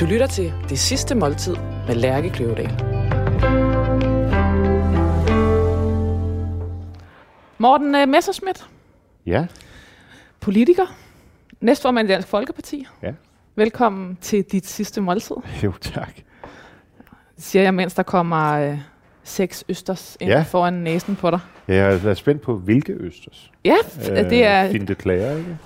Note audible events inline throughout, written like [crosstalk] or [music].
Du lytter til Det Sidste Måltid med Lærke Kløvedal. Morten uh, Messerschmidt, Ja, politiker, næstformand i Dansk Folkeparti. Ja. Velkommen til dit sidste måltid, jo tak. siger jeg, mens der kommer uh, seks østers ind Ja. foran næsen på dig. Jeg er spændt på, hvilke østers. Ja, f- det er... Fint det klager, ikke?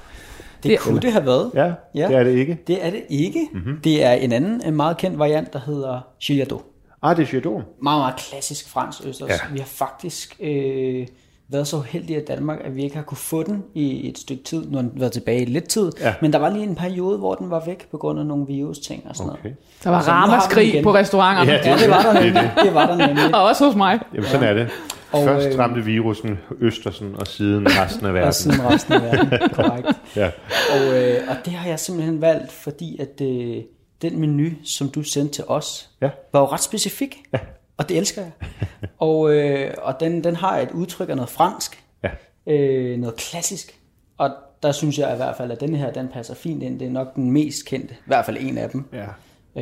Det Det- kunne det have været. Ja, Ja. det er det ikke. Det er det ikke. Mm-hmm. Det er en anden en meget kendt variant, der hedder Gillardeau. Ah, det er Chardon. Meget, meget klassisk fransk østers. Ja. Vi har faktisk øh, været så heldige i Danmark, at vi ikke har kunne få den i et stykke tid. Nu har den været tilbage i lidt tid. Ja. Men der var lige en periode, hvor den var væk på grund af nogle virus-ting og sådan Okay. noget. Der var Så nu har vi den ramaskrig på restauranterne. Ja, Ja, det var der nemlig. Det var der nemlig. Og også hos mig. Jamen, sådan er det. Og, Først øh, ramte virusen Østersen, og siden resten af [laughs] Og verden. siden resten af verden. [laughs] Korrekt. Ja. Og, øh, og det har jeg simpelthen valgt, fordi at øh, den menu, som du sendte til os, Ja. var jo ret specifik. Ja. Og det elsker jeg. [laughs] og øh, og den, den har et udtryk af noget fransk, Ja. øh, noget klassisk. Og der synes jeg i hvert fald, at den her, den passer fint ind. Det er nok den mest kendte, i hvert fald en af dem, Ja.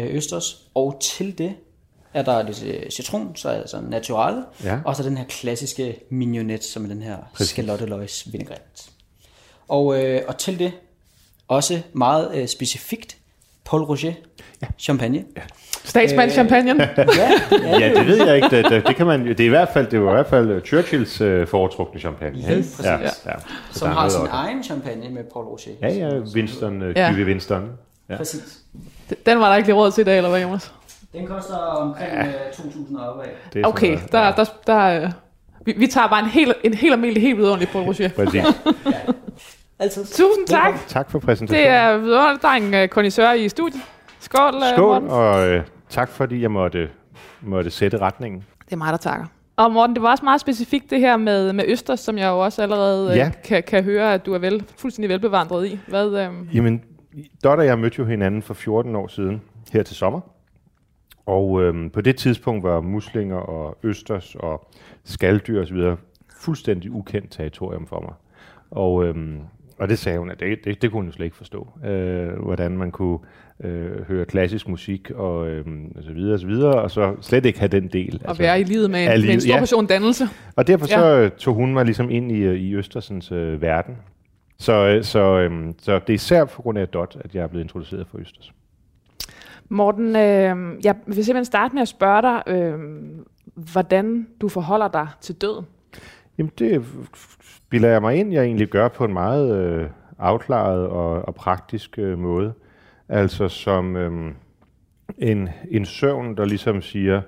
øh, Østers. Og til det er der lidt øh, citron, så altså naturale, Ja. og så den her klassiske mignonet, som er den her scalotteløgs vinaigrette. Og, øh, og til det også meget øh, specifikt Paul Roger ja. champagne. Ja. Statsmand champagne. [laughs] Ja, ja, ja, det ved jeg ikke. Det, det, det, kan man, det er i hvert fald, det var i hvert fald øh, Churchills øh, foretrukne champagne. Ikke? præcis. Ja, Ja. ja. Så som er har sin også. egen champagne med Paul Roger. Ja, ja, Winston, øh, Ja. Winston. Ja. Præcis. Den var der ikke lige råd til i dag, eller hvad, Jonas? Den koster omkring ja. 2.000 opad. Det er Okay, sådan der, noget. der, der, øh, vi, vi tager bare en helt, en helt almindelig, helt vidunderlig Paul Roger. Præcis. [laughs] Altid. Tusind tak. Velkommen. Tak for præsentationen. Det er vidunderligt. Der er en uh, kondisør i studiet. Skål, uh, Skål, Morten. og øh, tak fordi jeg måtte, måtte sætte retningen. Det er mig, der takker. Og Morten, det var også meget specifikt det her med, med Østers, som jeg jo også allerede Ja. ja. kan, kan høre, at du er vel, fuldstændig velbevandret i. Hvad, øh, Jamen, Dot og jeg mødte jo hinanden for 14 år siden, her til sommer. Og øhm, på det tidspunkt var muslinger og østers og skalddyr osv. fuldstændig ukendt territorium for mig. Og, øhm, og det sagde hun, at det, det, det kunne hun jo slet ikke forstå. Øh, hvordan man kunne øh, høre klassisk musik og, øhm, og så videre og så videre, og så slet ikke have den del. at være i livet med en, med en livet, stor ja. portion dannelse. Og derfor Ja. så øh, tog hun mig ligesom ind i, øh, i Østersens øh, verden. Så, øh, så, øh, så det er især på grund af Dot, at jeg er blevet introduceret for Østers. Morten, øh, jeg vil simpelthen starte med at spørge dig, øh, hvordan du forholder dig til døden. Jamen det bilder jeg mig ind, jeg egentlig gør på en meget øh, afklaret og, og praktisk øh, måde. Altså som øh, en, en søvn, der ligesom siger,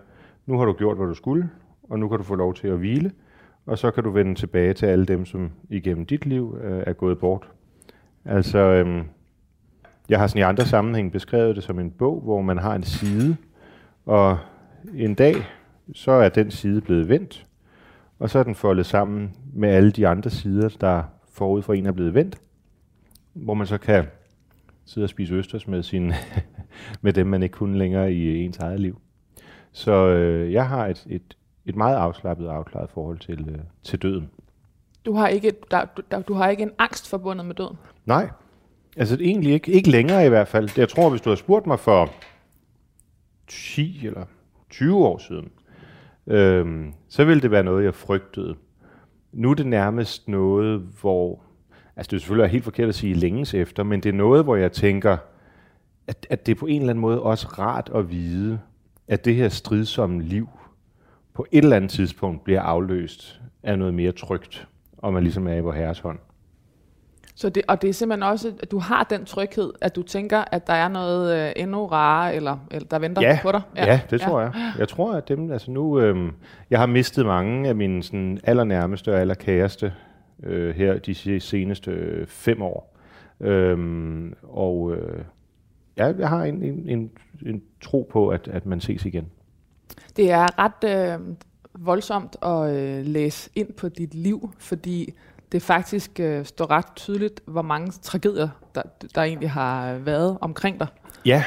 nu har du gjort, hvad du skulle, og nu kan du få lov til at hvile, og så kan du vende tilbage til alle dem, som igennem dit liv øh, er gået bort. Altså, øh, jeg har sådan i andre sammenhæng beskrevet det som en bog, hvor man har en side, og en dag, så er den side blevet vendt, og så er den foldet sammen med alle de andre sider, der forud for en er blevet vendt, hvor man så kan sidde og spise østers med, sin, [laughs] med dem, man ikke kunne længere i ens eget liv. Så øh, jeg har et, et, et meget afslappet og afklaret forhold til, øh, til døden. Du har, ikke, der, du, der, du har ikke en angst forbundet med døden. Nej, altså egentlig ikke, ikke længere i hvert fald. Jeg tror, hvis du har spurgt mig for 10 eller 20 år siden, øhm, så ville det være noget, jeg frygtede. Nu er det nærmest noget, hvor... Altså det er selvfølgelig helt forkert at sige længes efter, men det er noget, hvor jeg tænker, at, at det er på en eller anden måde også rart at vide, at det her stridsomme liv på et eller andet tidspunkt bliver afløst af noget mere trygt, og man ligesom er i vores herres hånd. Så det, og det er simpelthen også, at du har den tryghed, at du tænker, at der er noget øh, endnu rarere, eller, eller der venter ja, på dig. Ja, ja det tror jeg. Jeg tror, at dem, altså nu, øhm, jeg har mistet mange af mine sådan, allernærmeste og allerkæreste øh, her de se- seneste øh, fem år. Øhm, og øh, ja, jeg har en, en, en, en tro på, at, at man ses igen. Det er ret øh, voldsomt at øh, læse ind på dit liv, fordi det faktisk øh, står ret tydeligt, hvor mange tragedier, der, der egentlig har været omkring dig. Ja,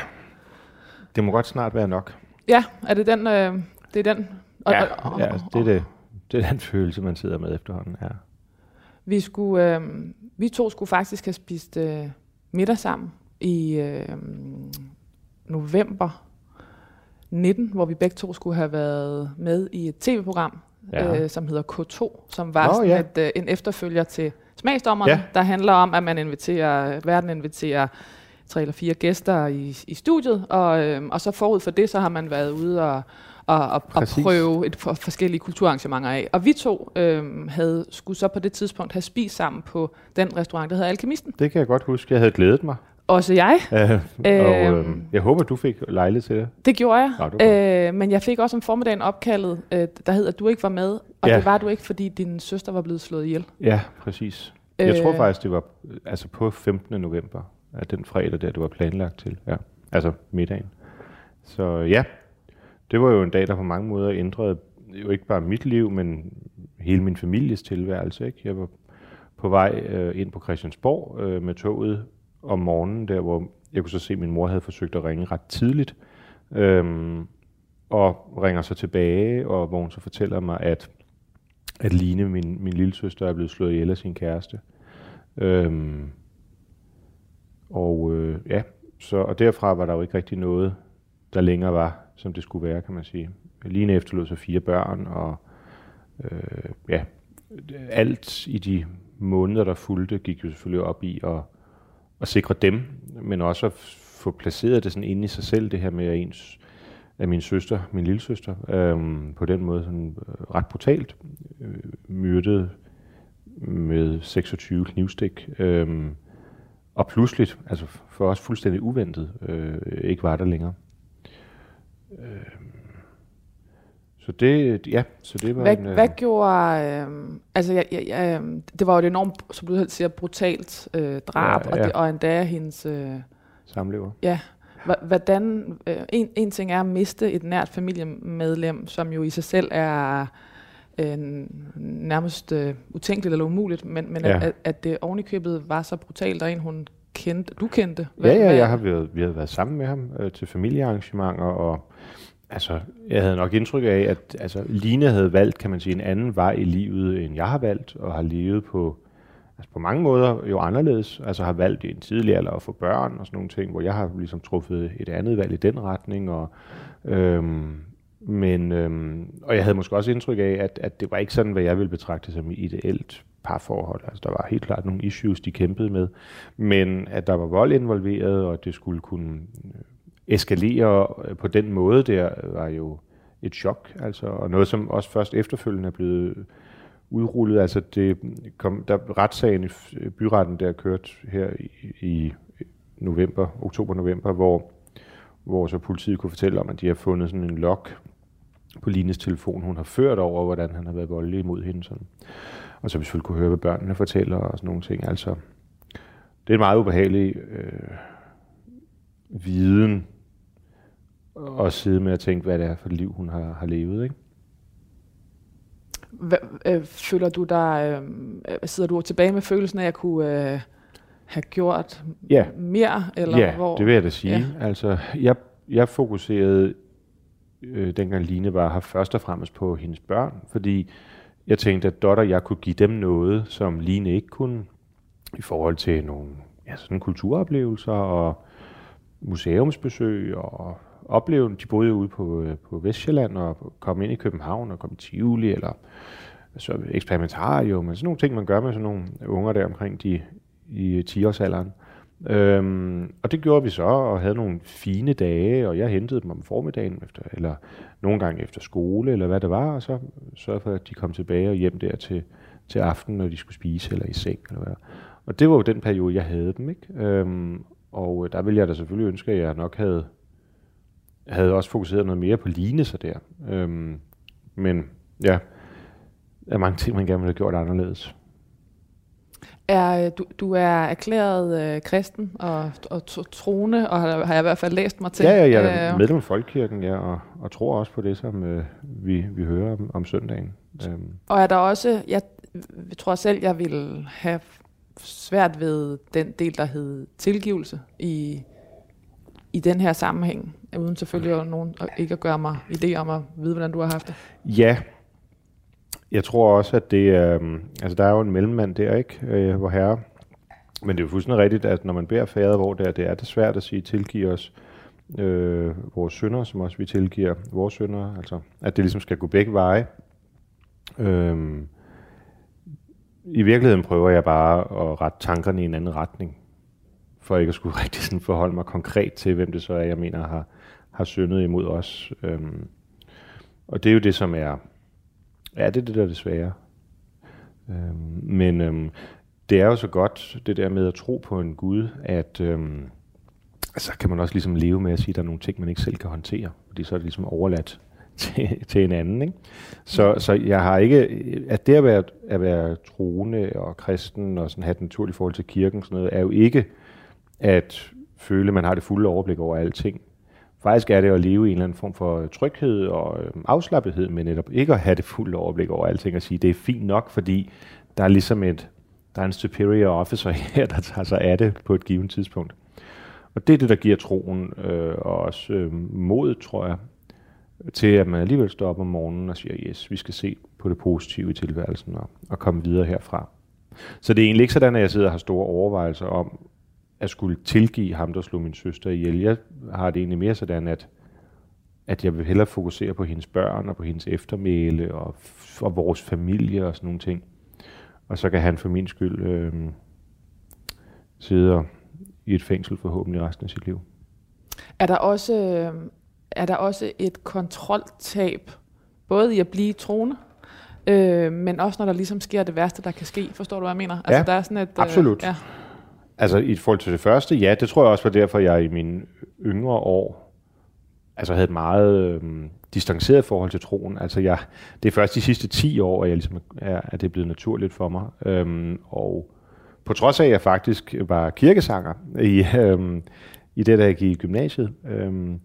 det må godt snart være nok. Ja, er det den? Øh, det er den? Og, Ja, og, og, ja det, er det, det er den følelse, man sidder med efterhånden. Ja. Vi, skulle, øh, vi to skulle faktisk have spist øh, middag sammen i øh, november 19, hvor vi begge to skulle have været med i et tv-program, Ja. øh, som hedder K2, som var Nå, sådan ja. et, øh, en efterfølger til Smagsdommerne, Ja. der handler om, at man inviterer, verden inviterer tre eller fire gæster i, i studiet, og, øh, og så forud for det, så har man været ude og, og, og, og prøve et for, forskellige kulturarrangementer af. Og vi to øh, havde, skulle så på det tidspunkt have spist sammen på den restaurant, der hedder Alkemisten. Det kan jeg godt huske. Jeg havde glædet mig. Også jeg. Øh, og øh, jeg håber, du fik lejlighed til det. Det gjorde jeg. Nå, det øh, men jeg fik også om formiddagen opkaldet, øh, der hed, at du ikke var med. Og Ja. det var du ikke, fordi din søster var blevet slået ihjel. Ja, præcis. Jeg tror Øh. faktisk, det var øh, altså på 15. november, at den fredag der, det var planlagt til. Ja. Altså middagen. Så ja, det var jo en dag, der på mange måder ændrede jo ikke bare mit liv, men hele min families tilværelse. Ikke? Jeg var på vej øh, ind på Christiansborg øh, med toget om morgenen, der hvor jeg kunne så se, at min mor havde forsøgt at ringe ret tidligt. Øhm, og ringer så tilbage, og hvor hun så fortæller mig, at, at Line, min, min lille søster, er blevet slået ihjel af sin kæreste. Øhm, og øh, ja, så, og derfra var der jo ikke rigtig noget, der længere var, som det skulle være, kan man sige. Line efterlod sig fire børn, og øh, ja, alt i de måneder, der fulgte, gik jo selvfølgelig op i at, at sikre dem, men også at få placeret det sådan inde i sig selv, det her med at ens af min søster, min lille søster, øhm, på den måde sådan, øh, ret brutalt øh, myrdet med 26 knivstik. Øhm, og pludselig, altså for os fuldstændig uventet, øh, ikke var der længere. Øhm, så det, ja, så det var Hvad, en, øh, hvad gjorde... Øh, altså, jeg, jeg, jeg, øh, det var jo et enormt, som du siger, brutalt øh, drab, Ja, ja. Og, det, og endda hendes... Øh, samlever. ja, hvordan... Øh, en, en ting er at miste et nært familiemedlem, som jo i sig selv er øh, nærmest øh, utænkeligt eller umuligt, men, men ja. At, at, det ovenikøbet var så brutalt, og en hun kendte, du kendte. Ja, ja, jeg har været, vi havde været sammen med ham øh, til familiearrangementer, og altså, jeg havde nok indtryk af, at altså, Line havde valgt, kan man sige, en anden vej i livet, end jeg har valgt, og har levet på, altså på mange måder jo anderledes, altså har valgt i en tidlig alder at få børn og sådan nogle ting, hvor jeg har ligesom truffet et andet valg i den retning, og øhm, men, øhm, og jeg havde måske også indtryk af, at, at det var ikke sådan, hvad jeg ville betragte som ideelt parforhold. Altså, der var helt klart nogle issues, de kæmpede med. Men at der var vold involveret, og at det skulle kunne eskalere øh, på den måde der, var jo et chok. Altså, og noget, som også først efterfølgende er blevet udrullet. Altså, det kom, der retssagen i øh, byretten, der kørte her i, i november, oktober-november, hvor hvor så politiet kunne fortælle om, at de har fundet sådan en log på Lines telefon, hun har ført over, hvordan han har været voldelig mod hende. Sådan. Og så vi selvfølgelig kunne høre, hvad børnene fortæller og sådan nogle ting. Altså, det er en meget ubehagelig øh, viden at sidde med at tænke, hvad det er for et liv, hun har, har levet. Ikke? Hva, øh, føler du dig, øh, sidder du tilbage med følelsen af at kunne øh, have gjort Ja. mere? Eller ja, hvor? det vil jeg da sige. Ja. Ja. Altså, jeg, jeg fokuserede, øh, dengang Line var her, først og fremmest på hendes børn, fordi jeg tænkte, at Dot og jeg kunne give dem noget, som Line ikke kunne, i forhold til nogle ja, sådan kulturoplevelser og museumsbesøg og opleve, de boede jo ude på, øh, på Vestjylland og kom ind i København og kom i Tivoli eller så eksperimentarium, og sådan nogle ting, man gør med sådan nogle unger der omkring de i 10-årsalderen. Øhm, og det gjorde vi så, og havde nogle fine dage, og jeg hentede dem om formiddagen, efter, eller nogle gange efter skole, eller hvad det var, og så sørgede for, at de kom tilbage og hjem der til, til aften, når de skulle spise, eller i seng, eller hvad. Og det var jo den periode, jeg havde dem, ikke? Øhm, og øh, der ville jeg da selvfølgelig ønske, at jeg nok havde, havde også fokuseret noget mere på Line så der. Øhm, men ja, der er mange ting, man gerne ville have gjort anderledes. Er, øh, du, du er erklæret øh, kristen og, og tro- troende, og har, har jeg i hvert fald læst mig til. Ja, ja, jeg er Øh, medlem af Folkekirken, ja, og, og tror også på det, som øh, vi, vi hører om, om søndagen. Øhm, Og er der også, jeg, jeg tror selv, jeg ville have svært ved den del, der hed tilgivelse i, i den her sammenhæng, uden selvfølgelig at nogen, ikke at gøre mig idé om at vide, hvordan du har haft det. ja, jeg tror også, at det er, altså der er jo en mellemmand der, ikke, øh, hvor herre, men det er jo fuldstændig rigtigt, at når man beder fader, hvor det er, det er det svært at sige, tilgive os, øh, vores sønder, som også vi tilgiver vores sønder, altså at det ligesom skal gå begge veje. Øh, I virkeligheden prøver jeg bare at rette tankerne i en anden retning, for ikke at skulle [laughs] rigtig sådan forholde mig konkret til, hvem det så er, jeg mener har, har syndet imod os. Øh, og det er jo det, som er, ja, det er det, der er det svære. Øh, men øh, det er jo så godt, det der med at tro på en Gud, at øhm, så kan man også ligesom leve med at sige, at der er nogle ting, man ikke selv kan håndtere, fordi så er det ligesom overladt [laughs] til, til en anden. Ikke? Så, så jeg har ikke, at det at være, at være troende og kristen og sådan have et naturligt forhold til kirken, sådan noget, er jo ikke at føle, at man har det fulde overblik over alting. Faktisk er det at leve i en eller anden form for tryghed og øhm, afslappethed, men netop ikke at have det fulde overblik over alting og sige, det er fint nok, fordi der er ligesom et, der er en superior officer [laughs] her, der tager sig af det på et givet tidspunkt. Og det er det, der giver troen øh, og også øh, mod, tror jeg, til at man alligevel står op om morgenen og siger, yes, vi skal se på det positive i tilværelsen og, og komme videre herfra. Så det er egentlig ikke sådan, at jeg sidder og har store overvejelser om at skulle tilgive ham, der slog min søster ihjel. Jeg har det egentlig mere sådan, at, at jeg vil hellere fokusere på hendes børn og på hendes eftermæle og, og vores familie og sådan nogle ting. Og så kan han for min skyld øh, sidde i et fængsel forhåbentlig resten af sit liv. Er der også, øh, er der også et kontroltab, både i at blive troende, øh, men også når der ligesom sker det værste, der kan ske. Forstår du, hvad jeg mener? Altså, ja, der er sådan et, øh, absolut. Ja. Altså i forhold til det første, ja, det tror jeg også var derfor, jeg i mine yngre år altså havde et meget øh, distanceret forhold til troen. Altså jeg, det er først de sidste 10 år, at, jeg ligesom er, at det er blevet naturligt for mig. Øhm, og på trods af, at jeg faktisk var kirkesanger i, øhm, i det, der jeg gik i gymnasiet, øhm,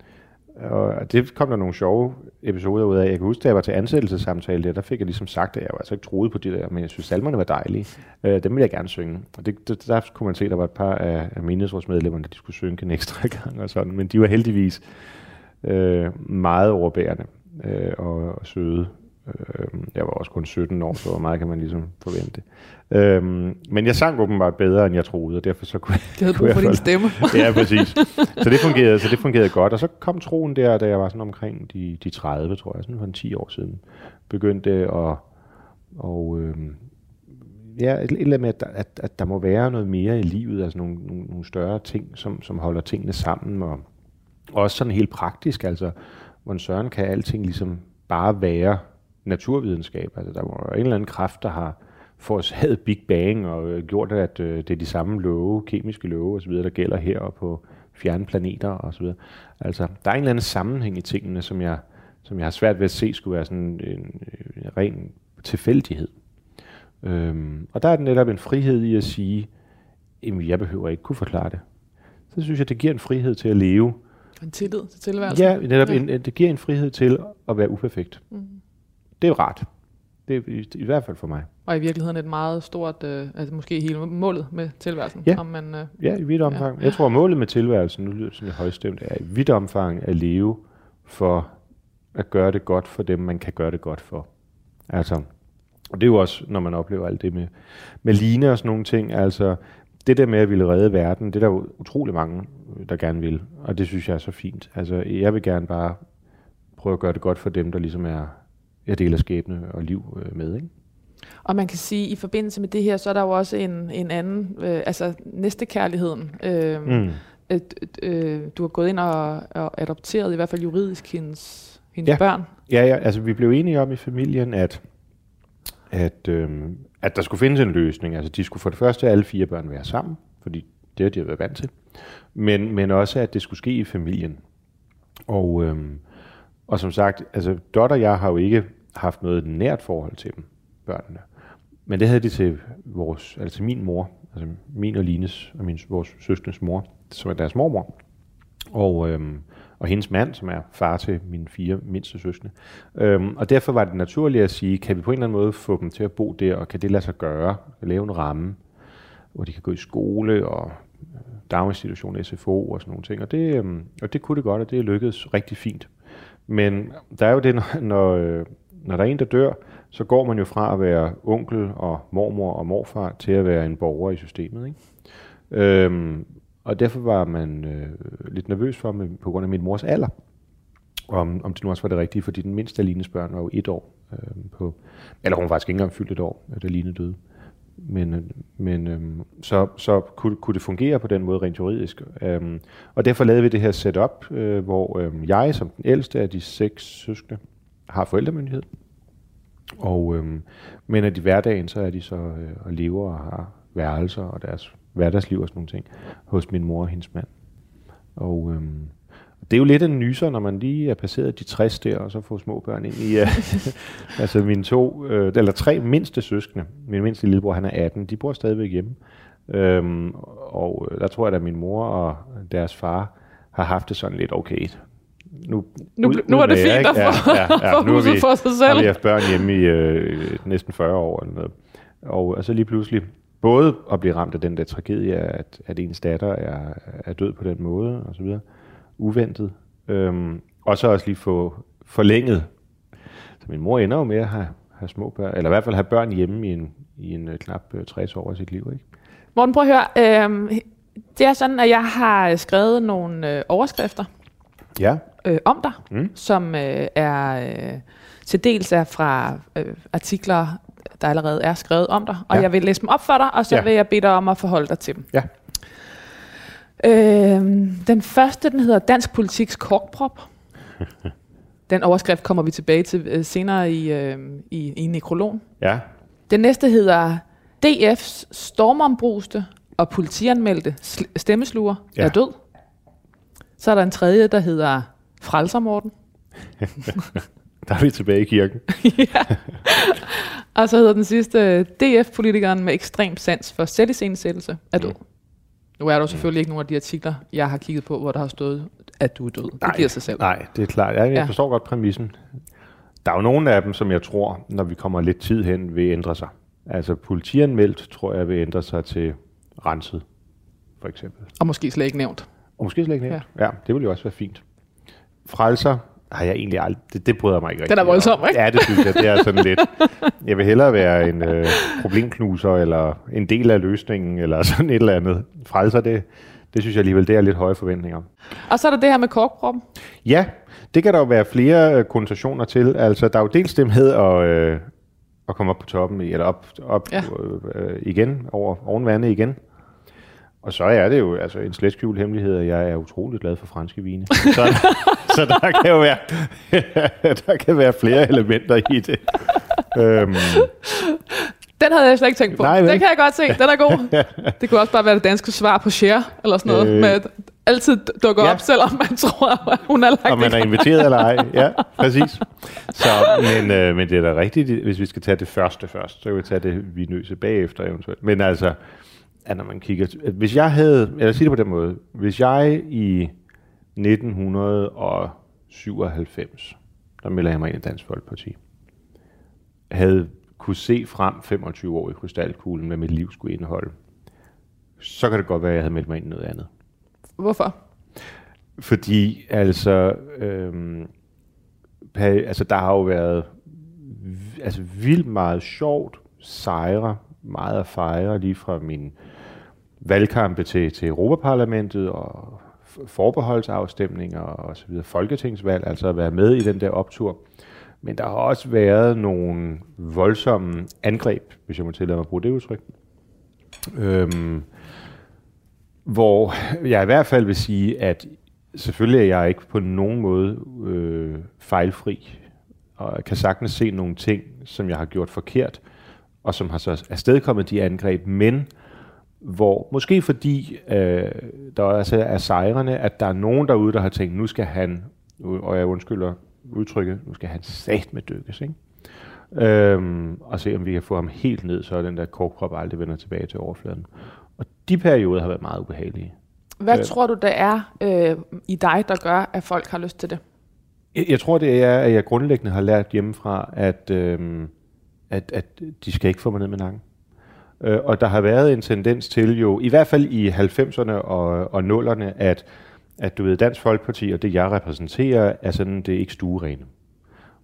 og det kom der nogle sjove episoder ud af. Jeg kan huske, da jeg var til ansættelsessamtale der, der fik jeg ligesom sagt, at jeg var altså ikke troet på det der, men jeg synes, salmerne var dejlige. Øh, dem ville jeg gerne synge. Og det, det, der kunne man se, at der var et par af, af menighedsrådsmedlemmerne, der de skulle synge en ekstra [laughs] gang og sådan. Men de var heldigvis øh, meget overbærende øh, og, og søde. Øh, jeg var også kun 17 år, så hvor meget kan man ligesom forvente. Øh, men jeg sang åbenbart bedre, end jeg troede, og derfor så kunne, det havde brug for din stemme. [laughs] ja, præcis. Så det, fungerede, så det fungerede godt. Og så kom troen der, da jeg var sådan omkring de, de 30, tror jeg, sådan for en 10 år siden. Begyndte at... Og, øh, ja, et, et eller andet med, at, at, at der må være noget mere i livet, altså nogle, nogle, nogle større ting, som, som holder tingene sammen, og også sådan helt praktisk, altså, hvor søren kan alting ligesom bare være naturvidenskab. Altså, der var en eller anden kraft, der har forårsaget Big Bang og øh, gjort, at øh, det er de samme love, kemiske love osv., der gælder her og på fjerne planeter osv. Altså, der er en eller anden sammenhæng i tingene, som jeg, som jeg har svært ved at se skulle være sådan en, en ren tilfældighed. Øhm, og der er netop en frihed i at sige, at jeg behøver ikke kunne forklare det. Så synes jeg, det giver en frihed til at leve en tillid til tilværelsen. Ja, netop ja. En, det giver en frihed til at være uperfekt. Mm. Det er rart. Det er i, i hvert fald for mig. Og i virkeligheden et meget stort, øh, altså måske hele målet med tilværelsen. Ja, om man, øh, ja i vidt omfang. Ja. Jeg tror, målet med tilværelsen, nu lyder det sådan højstemt, er i vidt omfang at leve for at gøre det godt for dem, man kan gøre det godt for. Altså, og det er jo også, når man oplever alt det med, med line og sådan nogle ting, altså det der med at ville redde verden, det er der jo utrolig mange, der gerne vil, og det synes jeg er så fint. Altså, jeg vil gerne bare prøve at gøre det godt for dem, der ligesom er, jeg deler skæbne og liv øh, med, ikke? Og man kan sige, at i forbindelse med det her, så er der jo også en, en anden, øh, altså næstekærligheden. Øh, mm. et, øh, du har gået ind og, og adopteret, i hvert fald juridisk, hendes, hendes ja. børn. Ja, ja, altså vi blev enige om i familien, at, at øh, at der skulle findes en løsning. Altså de skulle for det første alle fire børn være sammen, fordi det har de været vant til. Men, men også, at det skulle ske i familien. Og, øhm, og som sagt, altså Dot og jeg har jo ikke haft noget nært forhold til dem, børnene. Men det havde de til vores, altså min mor, altså min og Lines og min, vores søskendes mor, som er deres mormor. Og, øhm, og hendes mand, som er far til mine fire mindste søskende. Øhm, og derfor var det naturligt at sige, kan vi på en eller anden måde få dem til at bo der, og kan det lade sig gøre, lave en ramme, hvor de kan gå i skole og øh, daginstitution, SFO og sådan nogle ting. Og det, øhm, og det kunne det godt, og det lykkedes rigtig fint. Men der er jo det, når, når, øh, når der er en, der dør, så går man jo fra at være onkel og mormor og morfar til at være en borger i systemet. Ikke? Øhm, og derfor var man øh, lidt nervøs for, med, på grund af min mors alder, om, om det nu også var det rigtige, fordi den mindste af Lines børn var jo et år øh, på, eller hun var faktisk ikke engang fyldt et år, da Line døde. Men, øh, men øh, så, så kunne, kunne det fungere på den måde rent juridisk. Øh, og derfor lavede vi det her setup, øh, hvor øh, jeg som den ældste af de seks søskende har forældremyndighed. Og, øh, men at i hverdagen, så er de så øh, og lever og har værelser og deres hverdagsliv og sådan nogle ting hos min mor og hendes mand. Og øh, det er jo lidt en nyser, når man lige er passeret de 60 der, og så får små børn ind i... Øh, [laughs] altså mine to, øh, eller tre mindste søskende, min mindste lillebror, han er 18, de bor stadigvæk hjemme. Øhm, og øh, der tror jeg, at min mor og deres far har haft det sådan lidt okay. Nu, nu, ud, nu er det fint [laughs] at få, ja, ja, ja, nu har vi, for sig selv. har vi haft børn hjemme i uh, næsten 40 år. Eller noget. Og, og så lige pludselig, både at blive ramt af den der tragedie, at, at ens datter er, er død på den måde, og så videre, uventet. Øhm, og så også lige få forlænget. Så min mor ender jo med at have, have små børn, eller i hvert fald have børn hjemme i en, i en uh, knap uh, øh, 60 år af sit liv. Ikke? Morten, prøv at høre. Øhm, det er sådan, at jeg har skrevet nogle øh, overskrifter ja. Øh, om dig, mm. som øh, er øh, til dels er fra øh, artikler, der allerede er skrevet om dig, og ja. jeg vil læse dem op for dig, og så ja. vil jeg bede dig om at forholde dig til dem. Ja. Øh, den første, den hedder Dansk Politiks korkprop. [laughs] Den overskrift kommer vi tilbage til øh, senere i, øh, i, i nekrologen. Ja. Den næste hedder DF's stormombruste og politianmeldte stemmesluger ja. er død. Så er der en tredje, der hedder Frelser Morten. [laughs] der er vi tilbage i kirken. [laughs] ja. Og så hedder den sidste, DF-politikeren med ekstrem sans for selvisensættelse er død. Mm. Nu er der selvfølgelig ikke nogen af de artikler, jeg har kigget på, hvor der har stået, at du er død. Nej, det giver sig selv. Nej, det er klart. Jeg, jeg forstår godt præmissen. Der er jo nogle af dem, som jeg tror, når vi kommer lidt tid hen, vil ændre sig. Altså politianmeldt, tror jeg, vil ændre sig til renset, for eksempel. Og måske slet ikke nævnt. Og måske slet ikke nævnt. Ja, ja det ville jo også være fint. Frelser, har jeg egentlig aldrig... Det, det bryder mig ikke rigtig Den er voldsom, ikke? Ja, det synes jeg. Det er sådan lidt... Jeg vil hellere være en øh, problemknuser, eller en del af løsningen, eller sådan et eller andet. Frelser, det, det synes jeg alligevel, det er lidt høje forventninger. Og så er der det her med korkproppen. Ja, det kan der jo være flere øh, konnotationer til. Altså, der er jo dels det med at, øh, at komme op på toppen, eller op, op ja. øh, igen, over oven vandet igen. Og så er det jo altså en slet skjult hemmelighed, at jeg er utrolig glad for franske vine. [laughs] Så, så der kan jo være, [laughs] der kan være flere elementer i det. Øhm. Den havde jeg slet ikke tænkt på. Nej, den kan jeg godt se. Den er god. [laughs] Det kunne også bare være det danske svar på share, eller sådan noget, øh. med altid dukker ja. op, selvom man tror, at hun er lagt Og man er inviteret eller ej. Ja, præcis. Så, men, øh, men det er da rigtigt, hvis vi skal tage det første først, så kan vi tage det vinøse bagefter eventuelt. Men altså, at når man kigger... Hvis jeg havde... Eller sige det på den måde. Hvis jeg i 1997, der melder jeg mig ind i Dansk Folkeparti, havde kunne se frem 25 år i krystalkuglen, hvad mit liv skulle indeholde, så kan det godt være, at jeg havde meldt mig ind i noget andet. Hvorfor? Fordi altså, øhm, altså der har jo været altså vildt meget sjovt, sejre, meget at fejre lige fra min valgkampe til, til Europaparlamentet og forbeholdsafstemninger og så videre, folketingsvalg, altså at være med i den der optur. Men der har også været nogle voldsomme angreb, hvis jeg må tillade mig at bruge det udtryk, øhm, hvor jeg i hvert fald vil sige, at selvfølgelig er jeg ikke på nogen måde øh, fejlfri, og jeg kan sagtens se nogle ting, som jeg har gjort forkert, og som har så afstedkommet de angreb, men hvor måske fordi øh, der også er sejrene, at der er nogen derude, der har tænkt, nu skal han, og jeg undskylder udtrykket, nu skal han sat med dykkes, ikke? Øhm, og se om vi kan få ham helt ned, så den der korkkrop aldrig vender tilbage til overfladen. Og de perioder har været meget ubehagelige. Hvad øh, tror du, der er øh, i dig, der gør, at folk har lyst til det? Jeg, jeg tror, det er, at jeg grundlæggende har lært hjemmefra, at, øh, at, at de skal ikke få mig ned med nakken. Øh, og der har været en tendens til jo, i hvert fald i 90'erne og, og 0'erne, at, at du ved, Dansk Folkeparti og det, jeg repræsenterer, er sådan, det er ikke stuerene.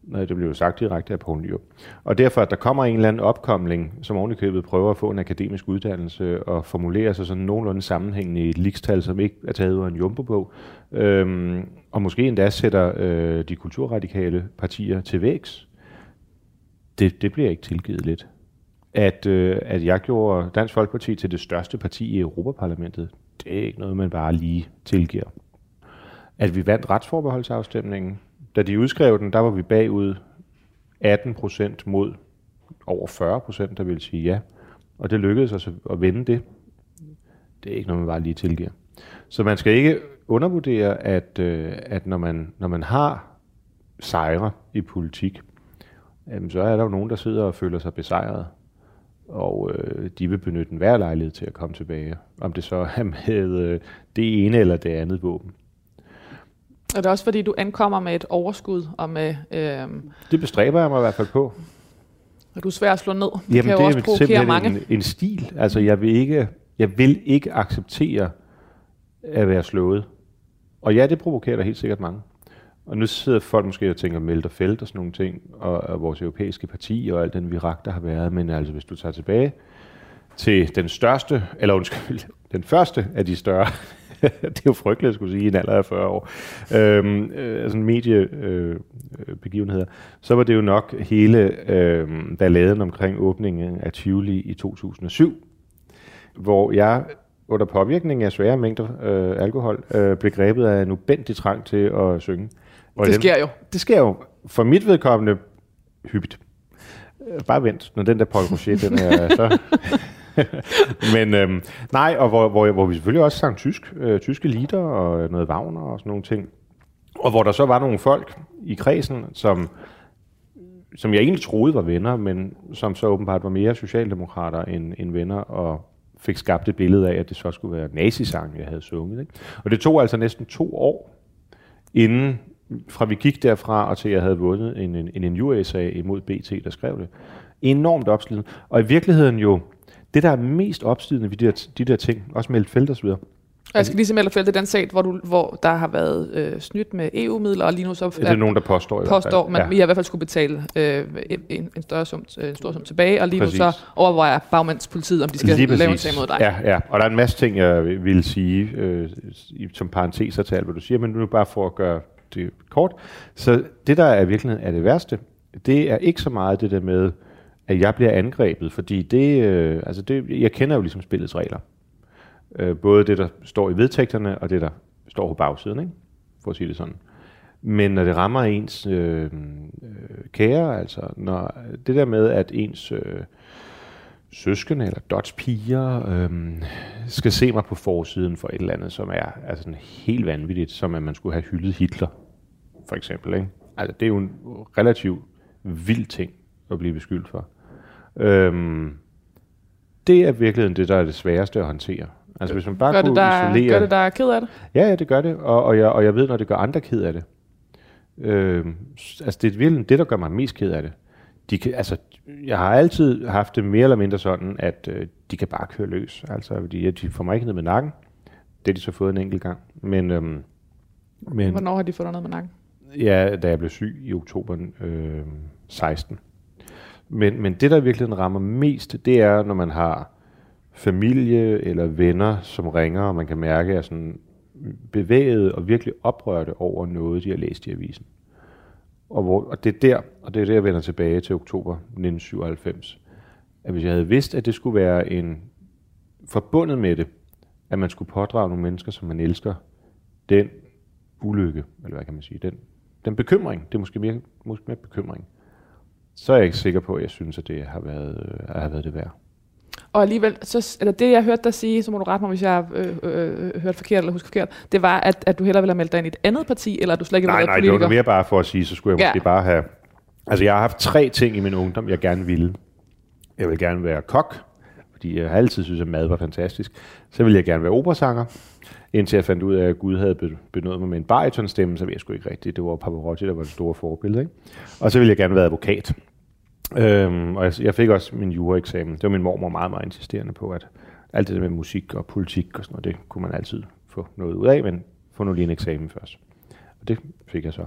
Nej, det blev jo sagt direkte af Poul Nyrup. Og derfor, at der kommer en eller anden opkomling, som ovenikøbet prøver at få en akademisk uddannelse og formulere sig sådan nogenlunde sammenhængende i et likstal, som ikke er taget ud af en jumbobog, øhm, og måske endda sætter øh, de kulturradikale partier til vægs, det, det bliver ikke tilgivet lidt. At, øh, at jeg gjorde Dansk Folkeparti til det største parti i Europaparlamentet, det er ikke noget, man bare lige tilgiver. At vi vandt retsforbeholdsafstemningen, da de udskrev den, der var vi bagud 18 procent mod over 40 procent, der ville sige ja. Og det lykkedes os at vende det. Det er ikke noget, man bare lige tilgiver. Så man skal ikke undervurdere, at, øh, at når, man, når man har sejre i politik, jamen, så er der jo nogen, der sidder og føler sig besejret. Og øh, de vil benytte en hver lejlighed til at komme tilbage. Om det så er med øh, det ene eller det andet våben. Og det er også fordi, du ankommer med et overskud og med... Øh, Det bestræber jeg mig i hvert fald på. og du er svær at slå ned. Det Jamen, kan det også er simpelthen mange. en, en stil. Altså, jeg vil, ikke, jeg vil ikke acceptere at være slået. Og ja, det provokerer da helt sikkert mange. Og nu sidder folk måske og tænker Melter Felt og sådan nogle ting, og, og vores europæiske parti og alt den virak, der har været. Men altså, hvis du tager tilbage til den største, eller undskyld, [laughs] den første af de større, [laughs] det er jo frygteligt at skulle sige i en alder af 40 år, øhm, øh, altså en mediebegivenheder, øh, øh, begivenheder, så var det jo nok hele øh, balladen omkring åbningen af Tivoli i 2007, hvor jeg under påvirkning af svære mængder øh, alkohol øh, blev grebet af en ubendig trang til at synge. Og Det sker jo. Det sker jo for mit vedkommende hyppigt. Øh, Bare vent, når den der Paul Rocher, den er så... [laughs] Men øhm, nej, og hvor, hvor, hvor vi selvfølgelig også sang tysk, øh, tyske lieder og noget Wagner og sådan nogle ting. Og hvor der så var nogle folk i kredsen, som, som jeg egentlig troede var venner, men som så åbenbart var mere socialdemokrater end, end venner, og fik skabt et billede af, at det så skulle være nazisang, jeg havde sunget. Ikke? Og det tog altså næsten to år, inden fra vi gik derfra og til jeg havde vundet en, en, en injuriesag imod BT, der skrev det. Enormt opslidende. Og i virkeligheden jo, det der er mest opslidende ved de der, de der ting, også med felt og så videre, Og jeg skal lige melde fælde den sag, hvor, du, hvor der har været øh, snydt med EU-midler, og lige nu så det er nogen, der påstår i påstår, man ja. i hvert fald skulle betale øh, en, en, større sum, øh, en stor sum tilbage, og lige Præcis. nu så overvejer bagmandspolitiet, om de skal Lige lave en sag mod dig. Ja, ja, og der er en masse ting, jeg vil sige, øh, i- som parenteser til alt, hvad du siger, men nu bare for at gøre det øh, kort. Så det, der er virkelig er det værste, det er ikke så meget det der med, at jeg bliver angrebet, fordi det, øh, altså det, jeg kender jo ligesom spillets regler. Øh, både det, der står i vedtægterne, og det, der står på bagsiden, ikke? for at sige det sådan. Men når det rammer ens øh, øh, kære, altså når det der med, at ens øh, søskende eller dots piger øhm, skal se mig på forsiden for et eller andet, som er altså helt vanvittigt, som at man skulle have hyldet Hitler, for eksempel. Ikke? Altså, det er jo en relativt vild ting at blive beskyldt for. Øhm, det er virkelig det, der er det sværeste at håndtere. Altså hvis man bare Gør det, kunne der, isolere... gør det der er ked af det? Ja, ja, det gør det, og, og, jeg, og jeg ved, når det gør andre ked af det. Øh, altså, det er virkelig det, der gør mig mest ked af det. De kan, altså, jeg har altid haft det mere eller mindre sådan, at øh, de kan bare køre løs. Altså, fordi, de får mig ikke ned med nakken. Det har de så fået en enkelt gang. Men, øhm, men Hvornår har de fået dig ned med nakken? Ja, da jeg blev syg i oktober øh, 16. Men, men det, der virkelig rammer mest, det er, når man har familie eller venner, som ringer, og man kan mærke, at er sådan bevæget og virkelig oprørte over noget, de har læst i avisen. Og, hvor, og det er der, og det er der, jeg vender tilbage til oktober 1997, at hvis jeg havde vidst, at det skulle være en forbundet med det, at man skulle pådrage nogle mennesker, som man elsker, den ulykke, eller hvad kan man sige, den, den bekymring, det er måske mere, måske mere bekymring, så er jeg ikke sikker på, at jeg synes, at det har været, øh, har været det værd. Og alligevel, så, eller det jeg hørte dig sige, så må du rette mig, hvis jeg øh, øh, øh, hørte forkert eller husker forkert, det var, at, at du hellere ville have meldt dig ind i et andet parti, eller at du slet ikke ville Nej, nej, været det var politiker. mere bare for at sige, så skulle jeg Ja. måske bare have... Altså, jeg har haft tre ting i min ungdom, jeg gerne ville. Jeg vil gerne være kok, fordi jeg har altid synes, at mad var fantastisk. Så ville jeg gerne være operasanger, indtil jeg fandt ud af, at Gud havde benået mig med en baritonstemme, så ved jeg sgu ikke rigtigt. Det var Pavarotti, der var det store forbillede. Ikke? Og så ville jeg gerne være advokat. Øhm, og jeg, jeg fik også min juraeksamen. Det var min mormor meget, meget insisterende på, at alt det der med musik og politik og sådan noget, det kunne man altid få noget ud af, men få nu lige en eksamen først. Og det fik jeg så.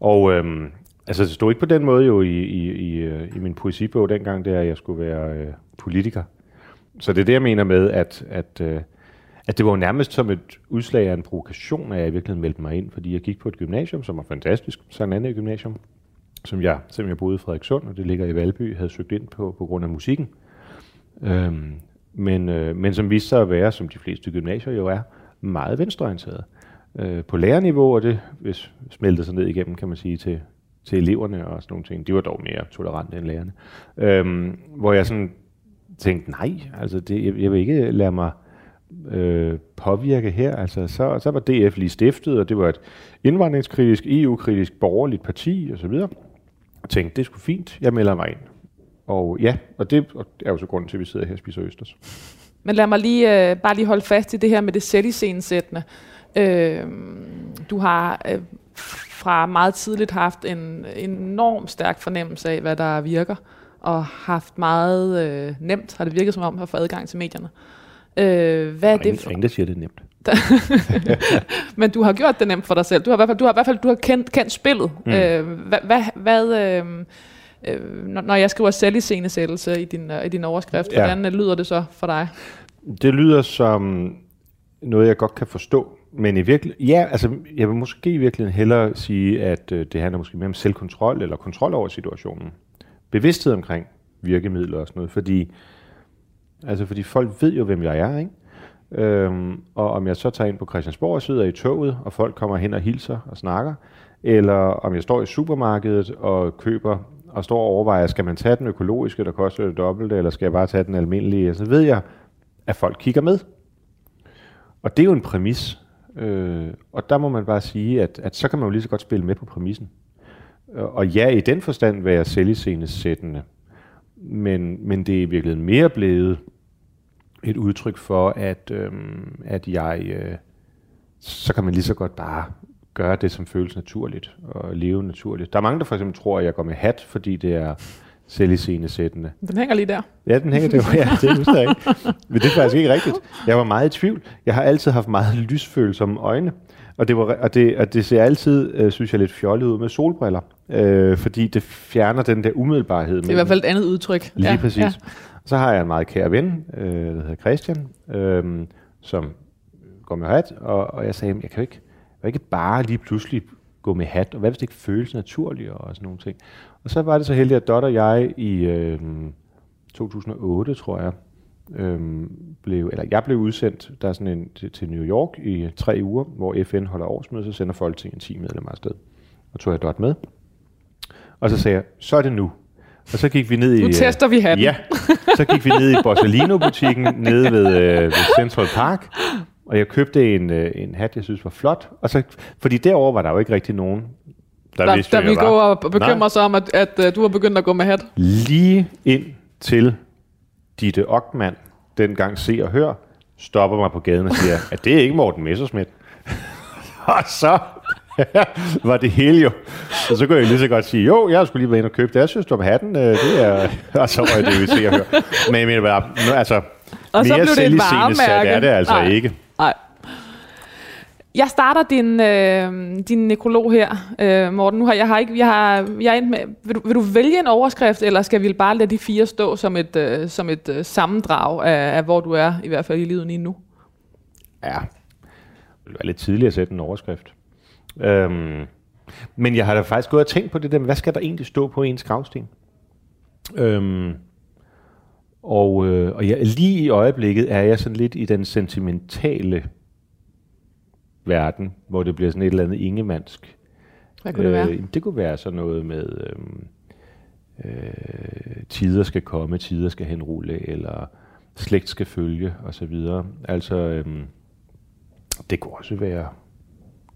Og, øhm, Altså, det stod ikke på den måde jo i, i, i, øh, i min poesibog dengang, det er, at jeg skulle være øh, politiker. Så det er det, jeg mener med, at, at, øh, at det var jo nærmest som et udslag af en provokation, at jeg i virkeligheden meldte mig ind, fordi jeg gik på et gymnasium, som var fantastisk, sådan andet gymnasium, som jeg, som jeg boede i Frederikssund, og det ligger i Valby, havde søgt ind på på grund af musikken. Øhm, men, øh, men som viste sig at være, som de fleste gymnasier jo er, meget venstreorienteret. Øh, på lærerniveau, og det hvis smeltede sig ned igennem, kan man sige, til, til eleverne og sådan nogle ting. De var dog mere tolerante end lærerne. Øhm, hvor jeg sådan tænkte, nej, altså det, jeg, jeg vil ikke lade mig øh, påvirke her. Altså, så, så var DF lige stiftet, og det var et indvandringskritisk, EU-kritisk, borgerligt parti osv. Jeg tænkte, det skulle fint, jeg melder mig ind. Og ja, og det er jo så grunden til, at vi sidder her og spiser østers. Men lad mig lige, øh, bare lige holde fast i det her med det sæt Øh, du har øh, fra meget tidligt haft en enorm stærk fornemmelse af, hvad der virker, og haft meget øh, nemt, har det virket som om, at få adgang til medierne. Øh, hvad er det for? Ingen, der siger, det er nemt. [laughs] Men du har gjort det nemt for dig selv. Du har i hvert fald, du har, i hvert fald du har kendt, kendt spillet. Mm. Øh, hvad, hvad, hvad øh, øh, når jeg skriver selv i din, uh, i din overskrift, ja. hvordan lyder det så for dig? Det lyder som noget, jeg godt kan forstå. Men i virkelig, ja, altså, jeg vil måske i virkeligheden hellere sige, at øh, det handler måske mere om selvkontrol eller kontrol over situationen. Bevidsthed omkring virkemidler og sådan noget, fordi, altså, fordi folk ved jo, hvem jeg er, ikke? Øhm, og om jeg så tager ind på Christiansborg og sidder i toget, og folk kommer hen og hilser og snakker, eller om jeg står i supermarkedet og køber og står og overvejer, skal man tage den økologiske, der koster det dobbelte, eller skal jeg bare tage den almindelige, så ved jeg, at folk kigger med. Og det er jo en præmis. Øh, og der må man bare sige, at, at så kan man jo lige så godt spille med på præmissen. Og ja, i den forstand være selviscenesættende. Men, men det er i virkeligheden mere blevet et udtryk for, at, øhm, at jeg, øh, så kan man lige så godt bare gøre det, som føles naturligt, og leve naturligt. Der er mange, der for eksempel tror, at jeg går med hat, fordi det er selviscenesættende. Den hænger lige der. Ja, den hænger der. Ja, det husker jeg ikke. Men det er faktisk ikke rigtigt. Jeg var meget i tvivl. Jeg har altid haft meget lysfølsomme øjne. Og det, var, og det, og det ser altid, øh, synes jeg, lidt fjollet ud med solbriller. Øh, fordi det fjerner den der umiddelbarhed. Det er i hvert fald et andet udtryk. Lige ja, præcis. Ja. Så har jeg en meget kær ven, øh, der hedder Christian, øh, som går med hat, og, og jeg sagde, jeg kan jo ikke, jeg kan ikke bare lige pludselig gå med hat, og hvad hvis det ikke føles naturligt og sådan nogle ting. Og så var det så heldigt, at Dot og jeg i øh, 2008, tror jeg, øh, blev, eller jeg blev udsendt der er sådan en, til, til New York i tre uger, hvor FN holder årsmøde, så sender Folketinget 10 medlemmer afsted. Og tog jeg Dot med. Og så sagde jeg, så er det nu. Og så gik vi ned i... Nu tester vi hatten. Ja, så gik vi ned i Borsalino-butikken [laughs] nede ved, øh, ved Central Park, og jeg købte en, øh, en hat, jeg synes var flot. Og så, fordi derover var der jo ikke rigtig nogen, der, der, vidste, der vi gå og bekymre sig om, at, at, at du har begyndt at gå med hat. Lige ind til Ditte Ockmann, dengang Se og Hør, stopper mig på gaden og siger, at det er ikke Morten Messersmith. [laughs] og så [laughs] var det hele jo. Og så kunne jeg lige så godt sige, jo, jeg skulle lige være inde og købe det. Jeg synes, du har hatten. Øh, det er... [laughs] og så var det, vi se og høre. Men jeg mener bare, altså, og så blev det et varemærke. er det altså Ej. ikke. Jeg starter din, øh, din nekrolog her, øh, Morten. Nu har jeg har ikke, jeg har, jeg er med, vil, du, vil du vælge en overskrift, eller skal vi bare lade de fire stå som et, øh, som et øh, sammendrag af, af, hvor du er, i hvert fald i livet lige nu? Ja, det være lidt tidligt at sætte en overskrift. Øhm, men jeg har da faktisk gået og tænkt på det der, hvad skal der egentlig stå på ens gravsten? Øhm, og, øh, og jeg, lige i øjeblikket er jeg sådan lidt i den sentimentale verden, hvor det bliver sådan et eller andet ingemandsk. Hvad kunne det være? Øh, det kunne være sådan noget med, øh, øh, tider skal komme, tider skal henrulle, eller slægt skal følge, osv. Altså, øh, det kunne også være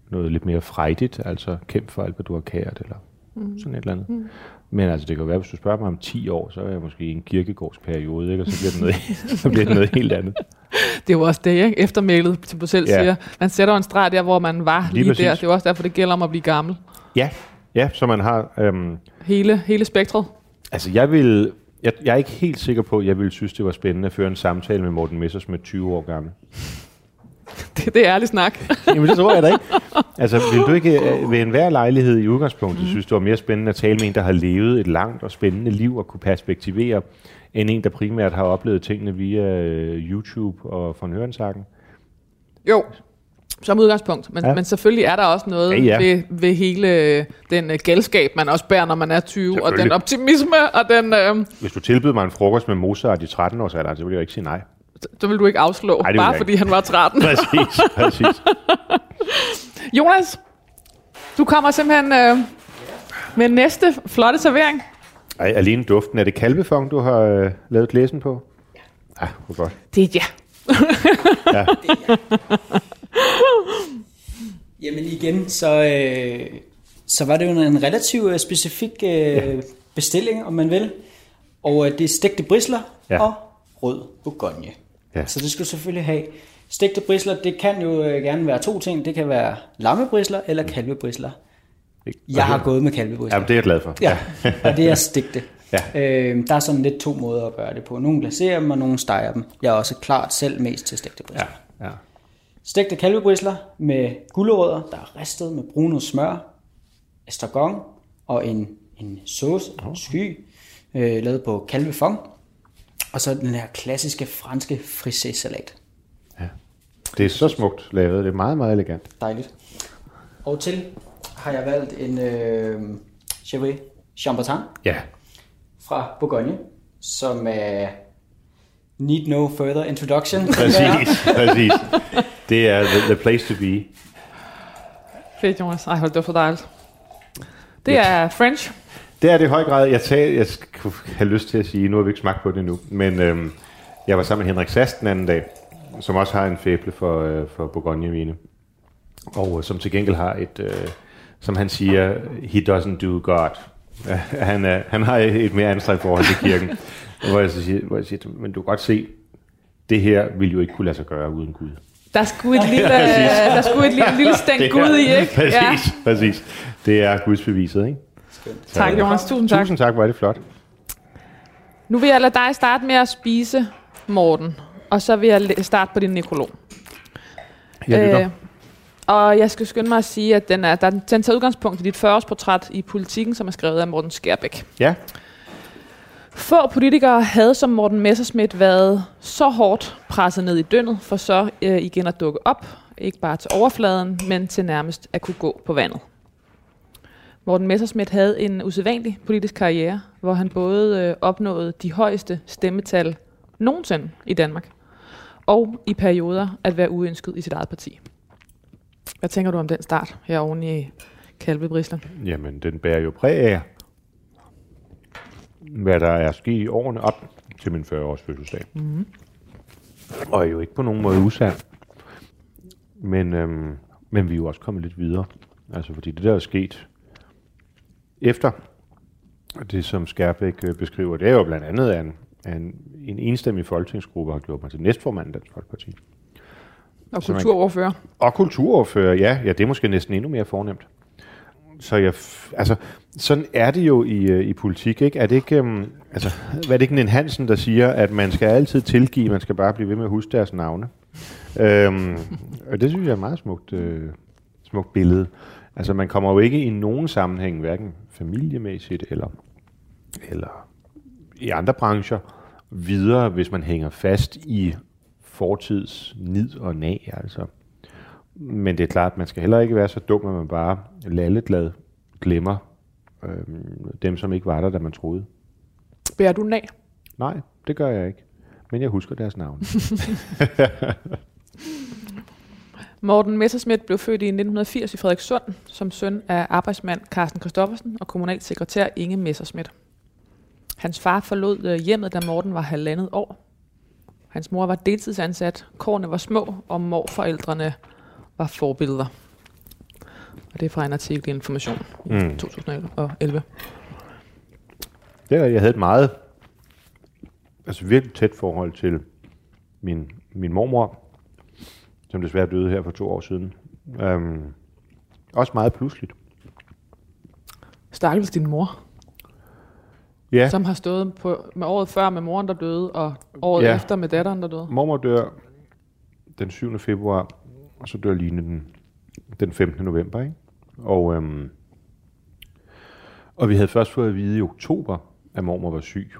noget lidt mere frejdigt, altså kæmp for alt, hvad du har kært, eller mm. sådan et eller andet. Mm. Men altså, det kan være, hvis du spørger mig om 10 år, så er jeg måske i en kirkegårdsperiode, ikke? og så bliver, det noget, [laughs] så bliver det noget helt andet. Det er jo også det, ikke? eftermælet, som du selv ja. siger. Man sætter en streg der, hvor man var lige, lige der. Det er jo også derfor, det gælder om at blive gammel. Ja, ja så man har... Øhm, hele, hele spektret. Altså, jeg vil... Jeg, jeg er ikke helt sikker på, at jeg ville synes, det var spændende at føre en samtale med Morten Messers med 20 år gammel. [laughs] det, det er ærlig snak. [laughs] Jamen, det tror jeg da ikke. Altså, vil du ikke øh, ved enhver lejlighed i udgangspunktet mm. synes, det var mere spændende at tale med en, der har levet et langt og spændende liv og kunne perspektivere, end en, der primært har oplevet tingene via øh, YouTube og von Hørensagen? Jo, som udgangspunkt. Men, Ja. men selvfølgelig er der også noget Ja, ja. Ved, ved hele øh, den uh, gældskab, man også bærer, når man er 20, og den optimisme, og den, øh, Hvis du tilbød mig en frokost med Mozart i 13-årsalderen, så ville jeg jo ikke sige nej. Så vil du ikke afslå, Ej, det bare jeg fordi ikke. han var 13. [laughs] Præcis, præcis. [laughs] Jonas, du kommer simpelthen øh, med næste flotte servering. Ej, alene duften. Er det kalvefong, du har øh, lavet glæsen på? Ja, hvor godt. Det er ja. [laughs] Ja. Jamen igen, så, øh, så var det jo en relativt øh, specifik øh, ja. bestilling, om man vil. Og øh, det er stegte brisler Ja. ja. og rød bourgogne. Ja. Så det skal du selvfølgelig have. Stegte brisler, det kan jo øh, gerne være to ting. Det kan være lammebrisler eller kalvebrisler. Jeg har gået med kalvebrisler. Ja, det er jeg glad for. Ja, [laughs] og det er stegte. Ja. Øh, der er sådan lidt to måder at gøre det på. Nogle glaserer dem, og nogle steger dem. Jeg er også klart selv mest til stegte brisler. Ja, ja. Stegte kalvebrisler med gulerødder, der er ristet med brunet smør, estragon og en, en sauce, en sky, øh, lavet på kalvefong. Og så den her klassiske franske frisé-salat. ja. Det er så smukt lavet. Det er meget, meget elegant. Dejligt. Og til har jeg valgt en øh, Chevrolet Chambertin Ja, fra Bourgogne, som er need no further introduction. [laughs] præcis, præcis. Det er the, the place to be. Fedt, Jonas. Ej, hold det var for dejligt. Det er French. Det er det i høj grad. Jeg, tag, jeg skulle have lyst til at sige, nu har vi ikke smagt på det endnu, men øhm, jeg var sammen med Henrik Sast den anden dag, som også har en fæble for, øh, for Bourgogne-vine, og øh, som til gengæld har et, øh, som han siger, he doesn't do God. Ja, [laughs] han, er, han har et mere anstrengt forhold til kirken, [laughs] hvor jeg, så siger, hvor jeg siger, men du kan godt se, det her ville jo ikke kunne lade sig gøre uden Gud. Der skulle et [laughs] lille, der skulle et lille, lille stænk Gud i, ikke? Præcis, ja. præcis. Det er Guds beviset, ikke? Tak, Jonas. Tusind tak. Tusind tak, hvor er det flot. Nu vil jeg lade dig starte med at spise, Morten. Og så vil jeg starte på din nekrolog. Jeg lytter. Øh, og jeg skal skynde mig at sige, at den, er, der, den tager udgangspunkt i dit 40-årsportræt i politikken, som er skrevet af Morten Skærbæk. Ja, Få politikere havde som Morten Messerschmidt været så hårdt presset ned i dønnet, for så øh, igen at dukke op, ikke bare til overfladen, men til nærmest at kunne gå på vandet. Morten Messerschmidt havde en usædvanlig politisk karriere, hvor han både øh, opnåede de højeste stemmetal nogensinde i Danmark, og i perioder at være uønsket i sit eget parti. Hvad tænker du om den start her oven i Kalve Brisler? Jamen, den bærer jo præg af, hvad der er sket i årene op til min 40-års fødselsdag. Mm. Og er jo ikke på nogen måde usand. Men, øhm, men vi er jo også kommet lidt videre. Altså, fordi det der er sket efter det, som Skærbæk øh, beskriver, det er jo blandt andet, at en, en, en enstemmig folketingsgruppe har gjort mig til næstformand i Dansk Folkeparti. Og Så man- kulturordfører. Og kulturordfører, ja, ja, det er måske næsten endnu mere fornemt. Så jeg, altså, sådan er det jo i, øh, i politik, ikke? Er det ikke, um, altså, hvad er det ikke en Hansen, der siger, at man skal altid tilgive, man skal bare blive ved med at huske deres navne? øhm, og det synes jeg er et meget smukt, øh, smukt billede. Altså, man kommer jo ikke i nogen sammenhæng, hverken familiemæssigt eller, eller i andre brancher, videre, hvis man hænger fast i fortids nid og nag, altså. Men det er klart, at man skal heller ikke være så dum, at man bare lalleglad glemmer øhm, dem, som ikke var der, da man troede. Bærer du af? Nej, det gør jeg ikke. Men jeg husker deres navn. [laughs] Morten Messerschmidt blev født i 1980 i Frederikssund som søn af arbejdsmand Carsten Christoffersen og kommunalsekretær Inge Messerschmidt. Hans far forlod øh, hjemmet, da Morten var halvandet år. Hans mor var deltidsansat, kårene var små, og morforældrene var forbilleder. Og det er fra en artikel i Information i Mm. 2011. Det jeg havde et meget, altså virkelig tæt forhold til min, min mormor, som desværre døde her for to år siden. Øhm, også meget pludseligt. Stakkels din mor, Ja, som har stået på, med året før med moren, der døde, og året ja. efter med datteren, der døde. mormor dør den 7. februar, og så dør Line den, den 15. november. Ikke? Og, øhm, og vi havde først fået at vide i oktober, at mormor var syg.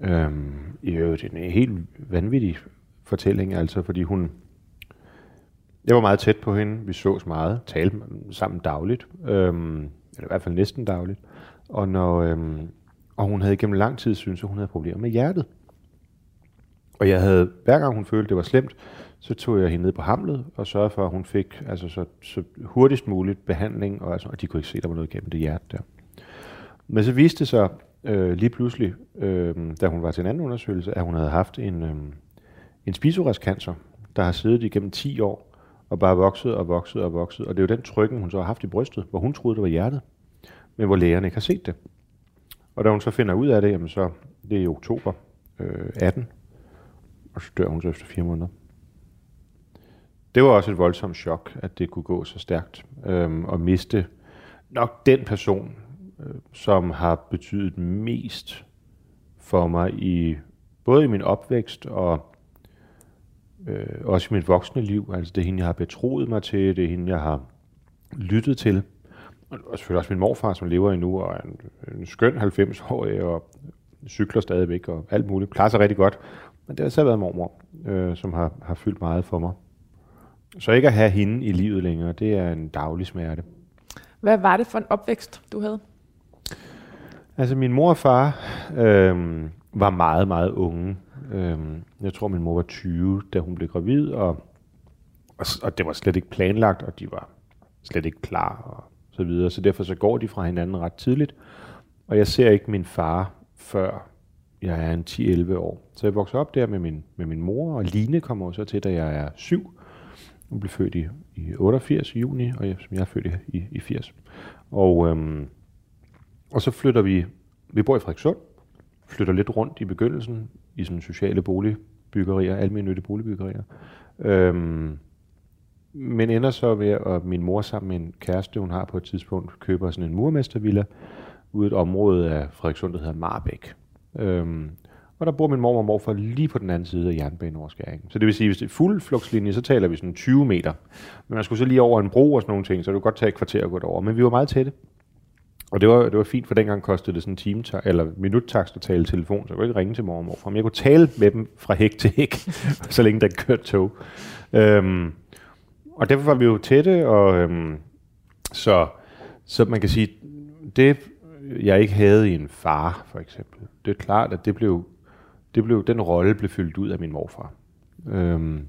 Øhm, I øvrigt en helt vanvittig fortælling, altså, fordi hun... Jeg var meget tæt på hende, vi sås meget, talte sammen dagligt, øhm, eller i hvert fald næsten dagligt. Og, når, øhm, og hun havde gennem lang tid syntes, at hun havde problemer med hjertet. Og jeg havde, hver gang hun følte, det var slemt, så tog jeg hende ned på Hamlet og sørgede for, at hun fik altså, så, så hurtigst muligt behandling, og, altså, og de kunne ikke se, at der var noget gennem det hjerte der. Men så viste det sig øh, lige pludselig, øh, da hun var til en anden undersøgelse, at hun havde haft en, øh, en spisorestcancer, der har siddet igennem 10 år, og bare vokset og vokset og vokset. Og det er jo den trykken, hun så har haft i brystet, hvor hun troede, det var hjertet, men hvor lægerne ikke har set det. Og da hun så finder ud af det, jamen så, det er i oktober øh, 18, og så dør hun så efter fire måneder. Det var også et voldsomt chok, at det kunne gå så stærkt, øhm, og miste nok den person, øh, som har betydet mest for mig i både i min opvækst og øh, også i mit voksne liv. Altså det er hende, jeg har betroet mig til, det er hende, jeg har lyttet til. Og selvfølgelig også min morfar, som lever endnu, og er en, en skøn 90-årig, og cykler stadigvæk, og alt muligt. Klarer sig rigtig godt. Men det har så været mormor, øh, som har, har fyldt meget for mig. Så ikke at have hende i livet længere, det er en daglig smerte. Hvad var det for en opvækst, du havde? Altså min mor og far øh, var meget, meget unge. Øhm, jeg tror, min mor var 20, da hun blev gravid, og, og, og det var slet ikke planlagt, og de var slet ikke klar og så videre. Så derfor så går de fra hinanden ret tidligt. Og jeg ser ikke min far før jeg er en 10-11 år. Så jeg vokser op der med min, med min mor, og Line kommer så til, da jeg er 7. Hun blev født i, i 88 i juni, og jeg, som jeg er født i, i, i 80. Og, øhm, og så flytter vi, vi bor i Frederikssund, flytter lidt rundt i begyndelsen i sådan sociale boligbyggerier, almindelige boligbyggerier. Øhm, men ender så ved, at min mor sammen med en kæreste, hun har på et tidspunkt, køber sådan en murmestervilla ude i et område af Frederikssund, der hedder Marbæk. Øhm, og der bor min mor og morfar lige på den anden side af jernbaneoverskæringen. Så det vil sige, hvis det er fuld flugtslinje, så taler vi sådan 20 meter. Men man skulle så lige over en bro og sådan nogle ting, så det kunne godt tage et kvarter at gå derover. Men vi var meget tætte. Og det var, det var fint, for dengang kostede det sådan en time eller minuttakst at tale telefon, så jeg kunne ikke ringe til mor og morfar. Men jeg kunne tale med dem fra hæk til hæk, [laughs] så længe der kørte tog. Øhm, og derfor var vi jo tætte, og øhm, så, så man kan sige, det jeg ikke havde i en far, for eksempel, det er klart, at det blev, det blev, den rolle blev fyldt ud af min morfar. Øhm,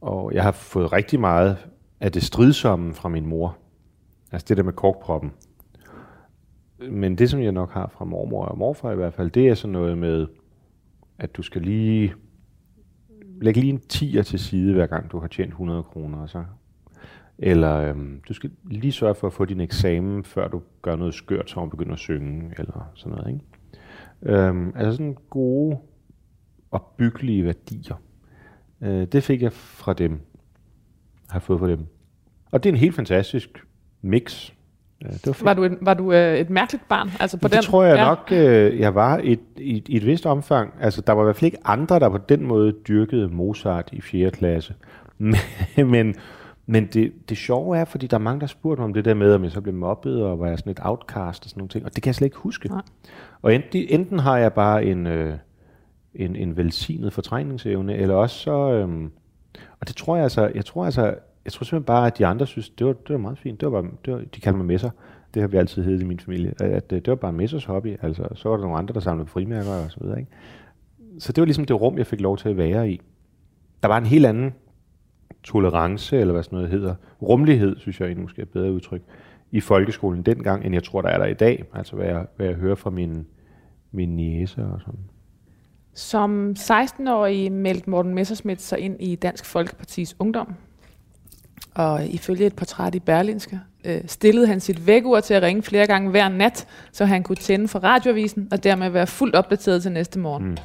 og jeg har fået rigtig meget af det stridsomme fra min mor. Altså det der med korkproppen. Men det, som jeg nok har fra mormor og morfar i hvert fald, det er sådan noget med, at du skal lige lægge lige en tiger til side, hver gang du har tjent 100 kroner, og så eller øhm, du skal lige sørge for at få din eksamen, før du gør noget skørt, som begynder at synge, eller sådan noget. Ikke? Øhm, altså sådan gode og byggelige værdier. Øh, det fik jeg fra dem, har fået fra dem. Og det er en helt fantastisk mix. Det var, var du, et, var du øh, et mærkeligt barn? Altså på det den, tror jeg ja. nok, øh, jeg var i et, i, i et vist omfang. Altså, der var i hvert fald ikke andre, der på den måde dyrkede Mozart i 4. klasse. [laughs] Men, men men det, det sjove er, fordi der er mange, der spurgte mig om det der med, om jeg så blev mobbet, og var jeg sådan et outcast og sådan nogle ting, og det kan jeg slet ikke huske. Nej. Og enten, enten har jeg bare en, øh, en, en velsignet fortrængningsevne, eller også så, øh, og det tror jeg altså, jeg tror altså, jeg tror simpelthen bare, at de andre synes, det var, det var meget fint. Det var bare, det var, de kaldte mig messer. Det har vi altid heddet i min familie. At, at øh, det var bare messers hobby. Altså, så var der nogle andre, der samlede frimærker og så videre. Ikke? Så det var ligesom det rum, jeg fik lov til at være i. Der var en helt anden tolerance, eller hvad sådan noget hedder, rummelighed, synes jeg egentlig måske er et bedre udtryk, i folkeskolen dengang, end jeg tror, der er der i dag. Altså hvad jeg, hvad jeg hører fra min, min niece og sådan. Som 16-årig meldte Morten Messerschmidt sig ind i Dansk Folkepartis Ungdom. Og ifølge et portræt i Berlinske, øh, stillede han sit vækkeur til at ringe flere gange hver nat, så han kunne tænde for radioavisen og dermed være fuldt opdateret til næste morgen. Mm.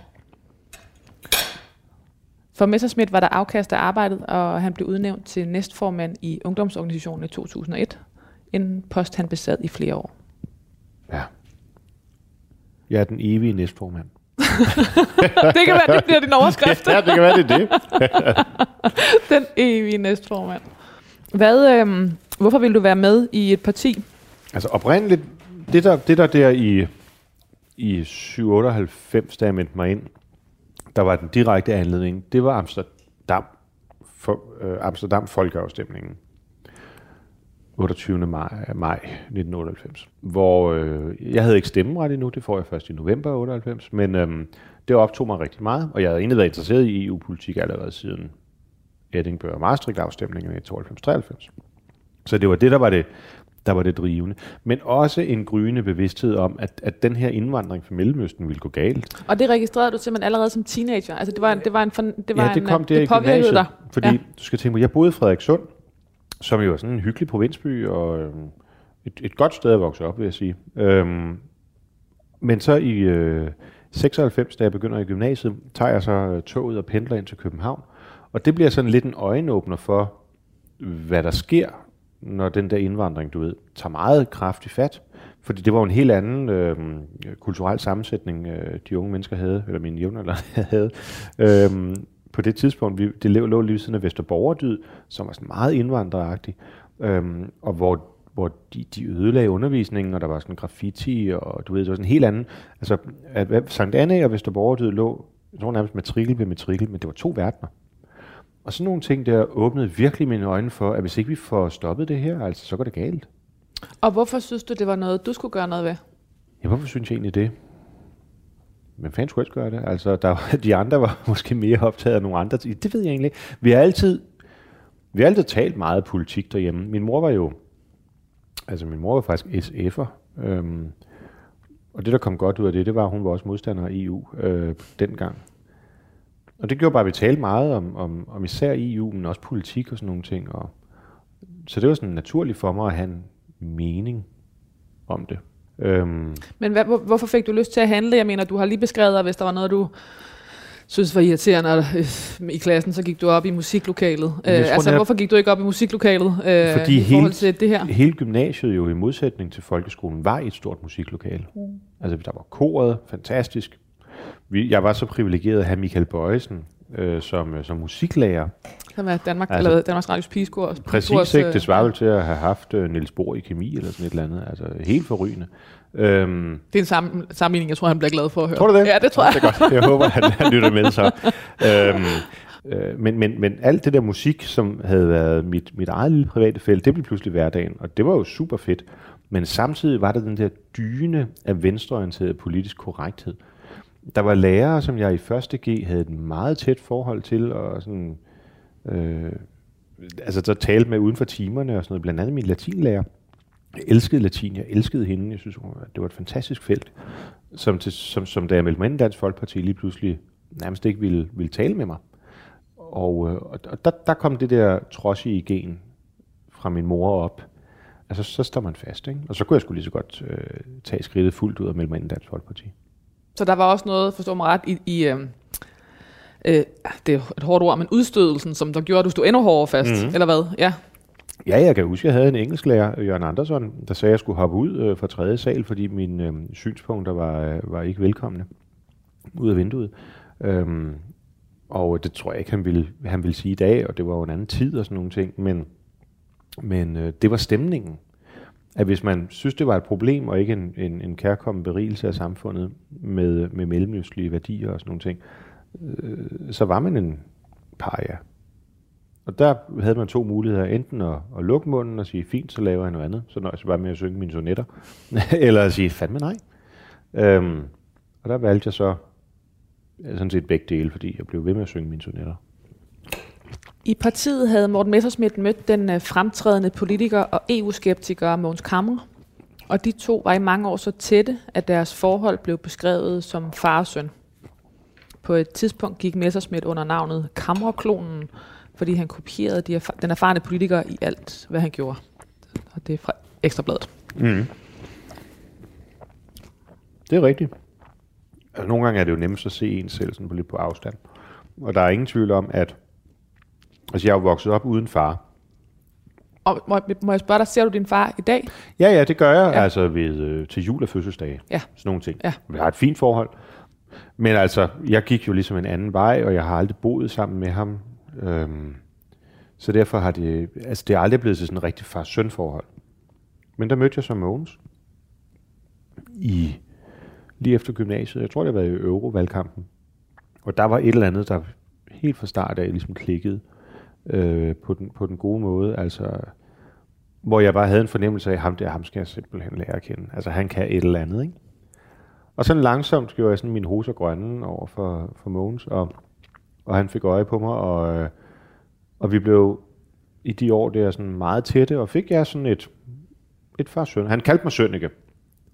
For Messerschmidt var der afkast af arbejdet, og han blev udnævnt til næstformand i ungdomsorganisationen i 2001, en post han besad i flere år. Ja. Jeg er den evige næstformand. [laughs] det kan være, det bliver din overskrift. [laughs] ja, det kan være, det er det. [laughs] Den evige næstformand. Hvad, øh, hvorfor vil du være med i et parti? Altså oprindeligt, det der, det der der i, i 97, da jeg meldte mig ind, der var den direkte anledning, det var Amsterdam, for, øh, Amsterdam folkeafstemningen. 28. Maj, maj 1998, hvor øh, jeg havde ikke stemmeret endnu, det får jeg først i november 98, men øh, det optog mig rigtig meget, og jeg havde egentlig været interesseret i EU-politik allerede siden Edinburgh og Maastricht-afstemningen i 92-93. Så det var det, der var det, der var det drivende. Men også en gryende bevidsthed om, at, at den her indvandring fra Mellemøsten ville gå galt. Og det registrerede du simpelthen allerede som teenager? Altså det var, det var en, det var ja, det en, kom der det påvirkede dig. Fordi Ja. du skal tænke på, jeg boede i Frederikssund, som jo er sådan en hyggelig provinsby, og øh, et, et godt sted at vokse op, vil jeg sige. Øhm, men så i øh, 96, da jeg begynder i gymnasiet, tager jeg så øh, toget og pendler ind til København. Og det bliver sådan lidt en øjenåbner for, hvad der sker, når den der indvandring, du ved, tager meget kraftig fat. Fordi det var jo en helt anden øh, kulturel sammensætning, øh, de unge mennesker havde, eller mine jævnaldrende [laughs] havde. Øh, på det tidspunkt, vi, det lå, lå lige ved siden af Vesterborgerdyd, som var sådan meget indvandreragtig, øh, og hvor hvor de, de ødelagde undervisningen, og der var sådan graffiti, og du ved, det var sådan en helt anden, altså, at, at Sankt Anne og Vesterborgerdyd lå, jeg tror nærmest matrikel ved matrikel, men det var to verdener. Og sådan nogle ting der åbnede virkelig mine øjne for, at hvis ikke vi får stoppet det her, altså, så går det galt. Og hvorfor synes du, det var noget, du skulle gøre noget ved? Ja, hvorfor synes jeg egentlig det? Men fanden skulle jeg gøre det? Altså, der, var- [laughs] de andre var [laughs] måske mere optaget af nogle andre ting. Det ved jeg egentlig. Vi har altid, vi har altid talt meget politik derhjemme. Min mor var jo, altså min mor var faktisk SF'er. Øhm, og det, der kom godt ud af det, det var, at hun var også modstander af EU øh, dengang. Og det gjorde bare, at vi talte meget om, om, om især EU, men også politik og sådan nogle ting. Og, så det var sådan naturligt for mig at have en mening om det. Øhm, Men hvad, hvor, hvorfor fik du lyst til at handle? Jeg mener, du har lige beskrevet, at hvis der var noget, du synes var irriterende og, øh, i klassen, så gik du op i musiklokalet. Øh, jeg altså, netop- hvorfor gik du ikke op i musiklokalet øh, Fordi i forhold helt- til det her? Hele gymnasiet jo i modsætning til folkeskolen var et stort musiklokale. Mm. Altså der var koret, fantastisk. Vi, jeg var så privilegeret at have Michael Bøjesen øh, som, øh, som musiklærer. Som er Danmark, Altså- eller Danmarks Radios pigeskor. Præcis ikke, det svarer til at have haft øh, Niels Bohr i kemi eller sådan et eller andet. Altså helt forrygende. Øhm, Det er en sam- sammenligning, jeg tror, han bliver glad for at høre. Tror du det? Ja, det tror jeg. Det er godt. Jeg håber, han, han lytter med så. Øhm, øh, men, men, men alt det der musik, som havde været mit, mit eget lille private felt, det blev pludselig hverdagen, og det var jo super fedt. Men samtidig var der den der dyne af venstreorienteret politisk korrekthed. Der var lærere, som jeg i første G havde et meget tæt forhold til, og sådan, øh, altså der talte med uden for timerne og sådan noget, blandt andet min latinlærer. Jeg elskede latin, jeg elskede hende, jeg synes, det var et fantastisk felt som, til, som, som da jeg meldte mig ind i Dansk Folkeparti, lige pludselig nærmest ikke ville, ville tale med mig. Og, øh, og og der, der kom det der trodsige gen fra min mor op. Altså, så står man fast, ikke? Og så kunne jeg skulle lige så godt øh, tage skridtet fuldt ud og melde mig ind i Dansk Folkeparti. Så der var også noget, forstår mig ret, i, i øh, øh, det er et hårdt ord, men udstødelsen, som der gjorde, at du stod endnu hårdere fast, Mhm. mm-hmm. eller hvad? Ja. Ja, jeg kan huske, jeg havde en engelsklærer, Jørgen Andersson, der sagde, at jeg skulle hoppe ud øh, fra tredje sal, fordi mine øh, synspunkter var, øh, var ikke velkomne ud af vinduet. Øhm, og det tror jeg ikke, han ville, han ville sige i dag, og det var jo en anden tid og sådan nogle ting, men, men øh, det var stemningen. At hvis man synes, det var et problem, og ikke en, en, en kærkommen berigelse af samfundet med, med mellemøstlige værdier og sådan nogle ting, øh, så var man en paria. Og der havde man to muligheder. Enten at, at lukke munden og sige, fint, så laver jeg noget andet. Så nøjes jeg bare med at synge mine sonetter. [laughs] Eller at sige, fandme nej. Øhm, og der valgte jeg så øh, sådan set begge dele, fordi jeg blev ved med at synge mine sonetter. I partiet havde Morten Messerschmidt mødt den øh, fremtrædende politiker og EU-skeptiker Mogens Kammer. Og de to var i mange år så tætte, at deres forhold blev beskrevet som far og søn. På et tidspunkt gik Messerschmidt under navnet Kammerklonen, fordi han kopierede de erfa- den erfarne politiker i alt, hvad han gjorde. Og det er fra Ekstrabladet. Mm. Det er rigtigt. Altså, nogle gange er det jo nemmest at se en selv sådan på lidt på afstand. Og der er ingen tvivl om, at altså, jeg er jo vokset op uden far. Og må, må jeg spørge dig, ser du din far i dag? Ja, ja, det gør jeg, Ja. altså ved, øh, til jul og fødselsdage. Ja. Sådan nogle ting. Ja. Vi har et fint forhold. Men altså, jeg gik jo ligesom en anden vej, og jeg har aldrig boet sammen med ham. Øhm, så derfor har det, altså det er aldrig blevet til sådan en rigtig far-søn forhold. Men der mødte jeg så Mogens i, lige efter gymnasiet. Jeg tror, det var i Eurovalgkampen. Og der var et eller andet, der helt fra start af ligesom klikkede øh, på, den, på den gode måde. Altså, hvor jeg bare havde en fornemmelse af, at ham der, ham skal jeg simpelthen lære at kende. Altså, han kan et eller andet, ikke? Og sådan langsomt gjorde jeg sådan min hoser grønne over for, for Mogens, og, og han fik øje på mig, og, øh, og vi blev i de år der sådan meget tætte, og fik jeg sådan et, et far søn. Han kaldte mig Sønneke,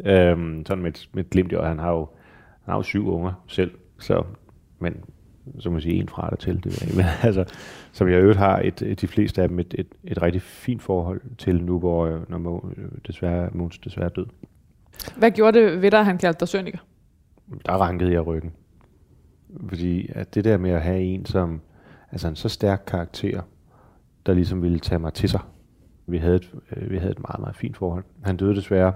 øhm, sådan med et, med et glimt i øjet. Han har jo, han har jo syv unger selv, så, men så må sige en fra der til, det ved jeg [laughs] Men altså, som jeg øvrigt har et, et, de fleste af dem et, et, et rigtig fint forhold til nu, hvor øh, når Mogens desværre, Mogens desværre er død. Hvad gjorde det ved dig, at han kaldte dig Sønneke? Der rankede jeg ryggen. Fordi at det der med at have en, som altså en så stærk karakter, der ligesom ville tage mig til sig. Vi havde et, øh, vi havde et meget, meget fint forhold. Han døde desværre,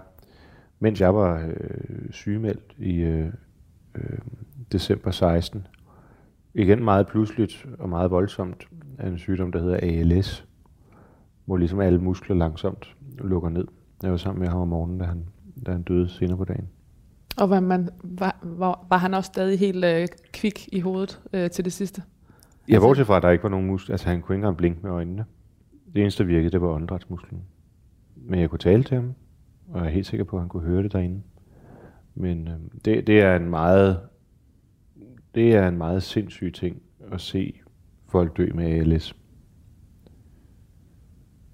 mens jeg var øh, sygemeldt i øh, øh, december 16. Igen meget pludseligt og meget voldsomt af en sygdom, der hedder ALS, hvor ligesom alle muskler langsomt lukker ned. Jeg var sammen med ham om morgenen, da han, da han døde senere på dagen. Og var, man, var, var, var han også stadig helt øh, kvik i hovedet øh, til det sidste? Ja, bortset fra, at der ikke var nogen muskler. Altså, han kunne ikke engang blinke med øjnene. Det eneste, der virkede, det var åndedrætsmusklen. Men jeg kunne tale til ham, og jeg er helt sikker på, at han kunne høre det derinde. Men øh, det, det er en meget det er en meget sindssyg ting at se folk dø med ALS.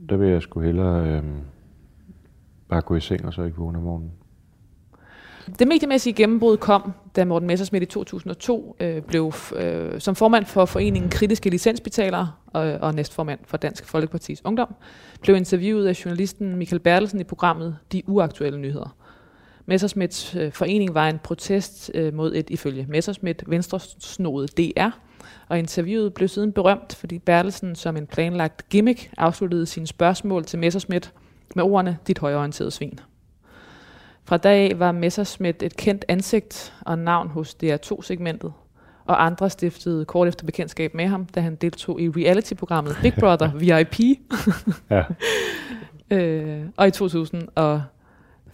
Der vil jeg sgu hellere øh, bare gå i seng og så ikke vågne om morgenen. Det mediemæssige gennembrud kom, da Morten Messersmith i 2002 øh, blev øh, som formand for foreningen Kritiske Licensbetalere og, og næstformand for Dansk Folkepartis Ungdom, blev interviewet af journalisten Michael Bertelsen i programmet De Uaktuelle Nyheder. Messersmiths øh, forening var en protest øh, mod et ifølge Messersmith venstresnodet DR, og interviewet blev siden berømt, fordi Bertelsen som en planlagt gimmick afsluttede sine spørgsmål til Messersmith med ordene dit højorienterede svin. Fra dag af var Messersmith et kendt ansigt og navn hos DR2-segmentet, og andre stiftede kort efter bekendtskab med ham, da han deltog i reality-programmet Big Brother [laughs] VIP. Ja. [laughs] øh, og i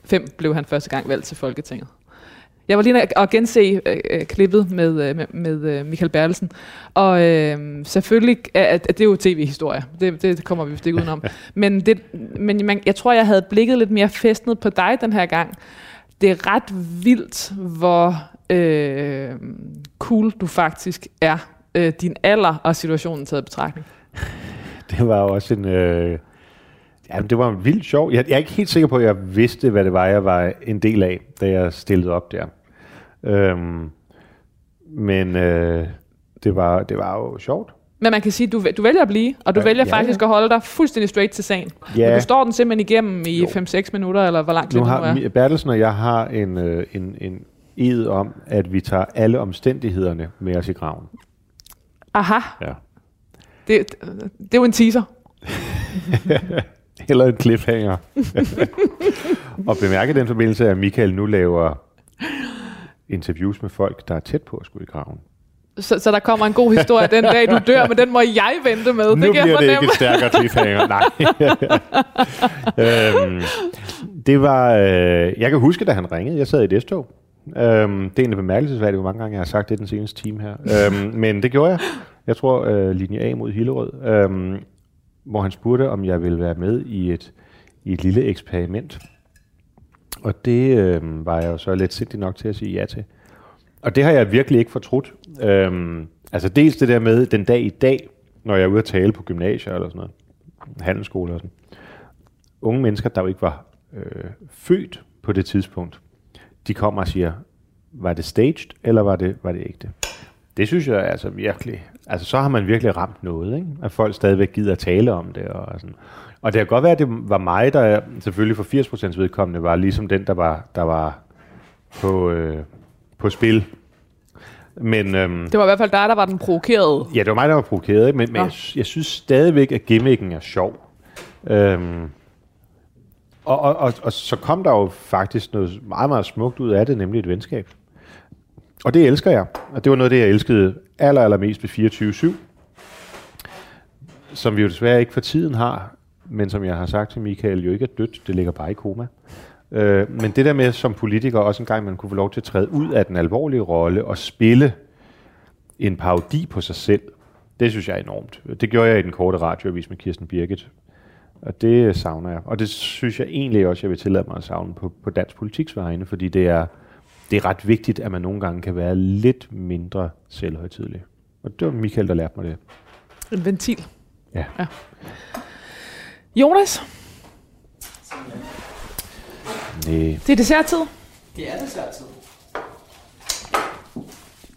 2005 blev han første gang valgt til Folketinget. Jeg var lige at- at gense øh, øh, klippet med, øh, med, øh, Michael Bertelsen, og øh, selvfølgelig, er, at det er jo tv-historie, det, det kommer vi vist ikke udenom, [laughs] men, det, men man, jeg tror, jeg havde blikket lidt mere festnet på dig den her gang. Det er ret vildt, hvor øh, cool du faktisk er, øh, din alder og situationen taget i betragtning. [laughs] Det var jo også en... Øh, ja, det var en vild sjov. Jeg, jeg er ikke helt sikker på, at jeg vidste, hvad det var, jeg var en del af, da jeg stillede op der. Øhm, men øh, det, var, det var jo sjovt. Men man kan sige, at du, du vælger at blive, og du Ja, vælger ja, faktisk at holde dig fuldstændig straight til sagen. Ja. Men du står den simpelthen igennem i Jo. 5-6 minutter, eller hvor lang tid Nu det nu har er. Mi- Bertelsen og jeg har en, øh, en, en ed om, at vi tager alle omstændighederne med os i graven. Aha, Ja. det, det er jo en teaser. [laughs] Eller en cliffhanger. [laughs] og bemærke den forbindelse, at Michael nu laver interviews med folk, der er tæt på at skulle i graven. Så, så der kommer en god historie den dag, du dør, men den må jeg vente med. nu det bliver jeg det ikke et stærkere cliffhanger, nej. [laughs] øhm, det var, øh, jeg kan huske, da han ringede, jeg sad i et S-tog. Øhm, det er egentlig bemærkelsesværdigt, hvor mange gange jeg har sagt det den seneste time her. Øhm, men det gjorde jeg. Jeg tror, øh, linje A mod Hillerød, øhm, hvor han spurgte, om jeg ville være med i et, i et lille eksperiment. Og det øh, var jeg jo så lidt sindig nok til at sige ja til. Og det har jeg virkelig ikke fortrudt. Øhm, altså dels det der med den dag i dag, når jeg er ude at tale på gymnasier eller sådan noget, handelsskole og sådan. Unge mennesker, der jo ikke var øh, født på det tidspunkt, de kommer og siger, var det staged, eller var det, var det ægte? Det synes jeg er altså virkelig, altså så har man virkelig ramt noget, ikke? at folk stadigvæk gider at tale om det. Og, sådan. og det kan godt være, at det var mig, der selvfølgelig for 80% vedkommende var ligesom den, der var, der var på, øh, på spil. Men øhm, Det var i hvert fald dig, der var den provokerede. ja, det var mig, der var provokeret, ikke? men, men Nå. jeg, jeg synes stadigvæk, at gimmicken er sjov. Øhm, og, og, og, og så kom der jo faktisk noget meget, meget smukt ud af det, nemlig et venskab. Og det elsker jeg. Og det var noget af det, jeg elskede aller, allermest ved 24-7. Som vi jo desværre ikke for tiden har, men som jeg har sagt til Michael, jo ikke er dødt. Det ligger bare i koma. Øh, men det der med som politiker også en gang, man kunne få lov til at træde ud af den alvorlige rolle og spille en parodi på sig selv, det synes jeg er enormt. Det gjorde jeg i den korte radioavis med Kirsten Birgit. Og det savner jeg. Og det synes jeg egentlig også, jeg vil tillade mig at savne på, på dansk politiks vegne, fordi det er, det er ret vigtigt, at man nogle gange kan være lidt mindre selvhøjtidlig. Og det var Michael, der lærte mig det. En ventil. Ja. ja. Jonas, Nej. det er desserttid. Det er desværre tid.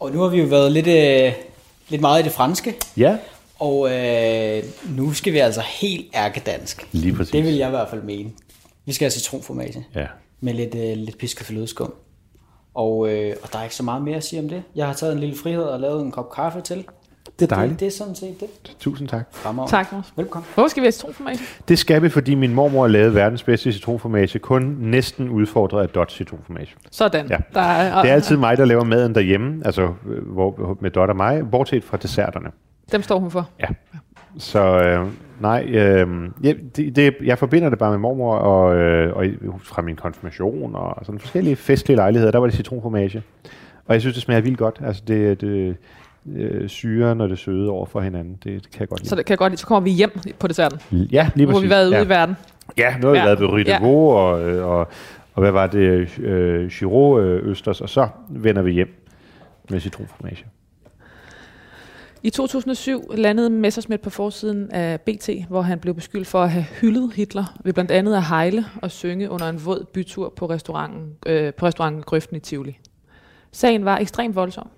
Og nu har vi jo været lidt, øh, lidt meget i det franske, Ja, og øh, nu skal vi altså helt ærkedansk. lige præcis. Det vil jeg i hvert fald mene. Vi skal have citronformage Ja. med lidt, øh, lidt pisket flødeskum. Og, øh, og der er ikke så meget mere at sige om det. Jeg har taget en lille frihed og lavet en kop kaffe til. Det er dejligt. Det, det er sådan set det. Tusind tak. Fremover. Tak, Jonas. Velkommen. Hvorfor skal vi have citronformage? Det skal vi, fordi min mormor lavede verdens bedste citronformage, kun næsten udfordret af Dot citronformage. Sådan. Ja. Der er, Det er altid mig, der laver maden derhjemme, altså hvor, med Dot og mig, bortset fra desserterne. Dem står hun for. Ja. Så øh, nej, øh, jeg, det, det, jeg forbinder det bare med mormor, og, øh, og fra min konfirmation, og sådan forskellige festlige lejligheder, der var det citronformage. Og jeg synes, det smager vildt godt. Altså det, det øh, syren og det søde over for hinanden, det, det kan jeg godt lide. Så det kan jeg godt lide. Så kommer vi hjem på desserten. ja, lige Nu har præcis. vi været ude ja. i verden. Ja, nu har vi Ja. været ved Rue Ja. Og, øh, og, og hvad var det, øh, Giro øh, Østers, og så vender vi hjem med citronformage. I 2007 landede Messerschmidt på forsiden af BT, hvor han blev beskyldt for at have hyldet Hitler ved blandt andet at hejle og synge under en våd bytur på restauranten, øh, på restauranten Grøften i Tivoli. Sagen var ekstremt voldsom,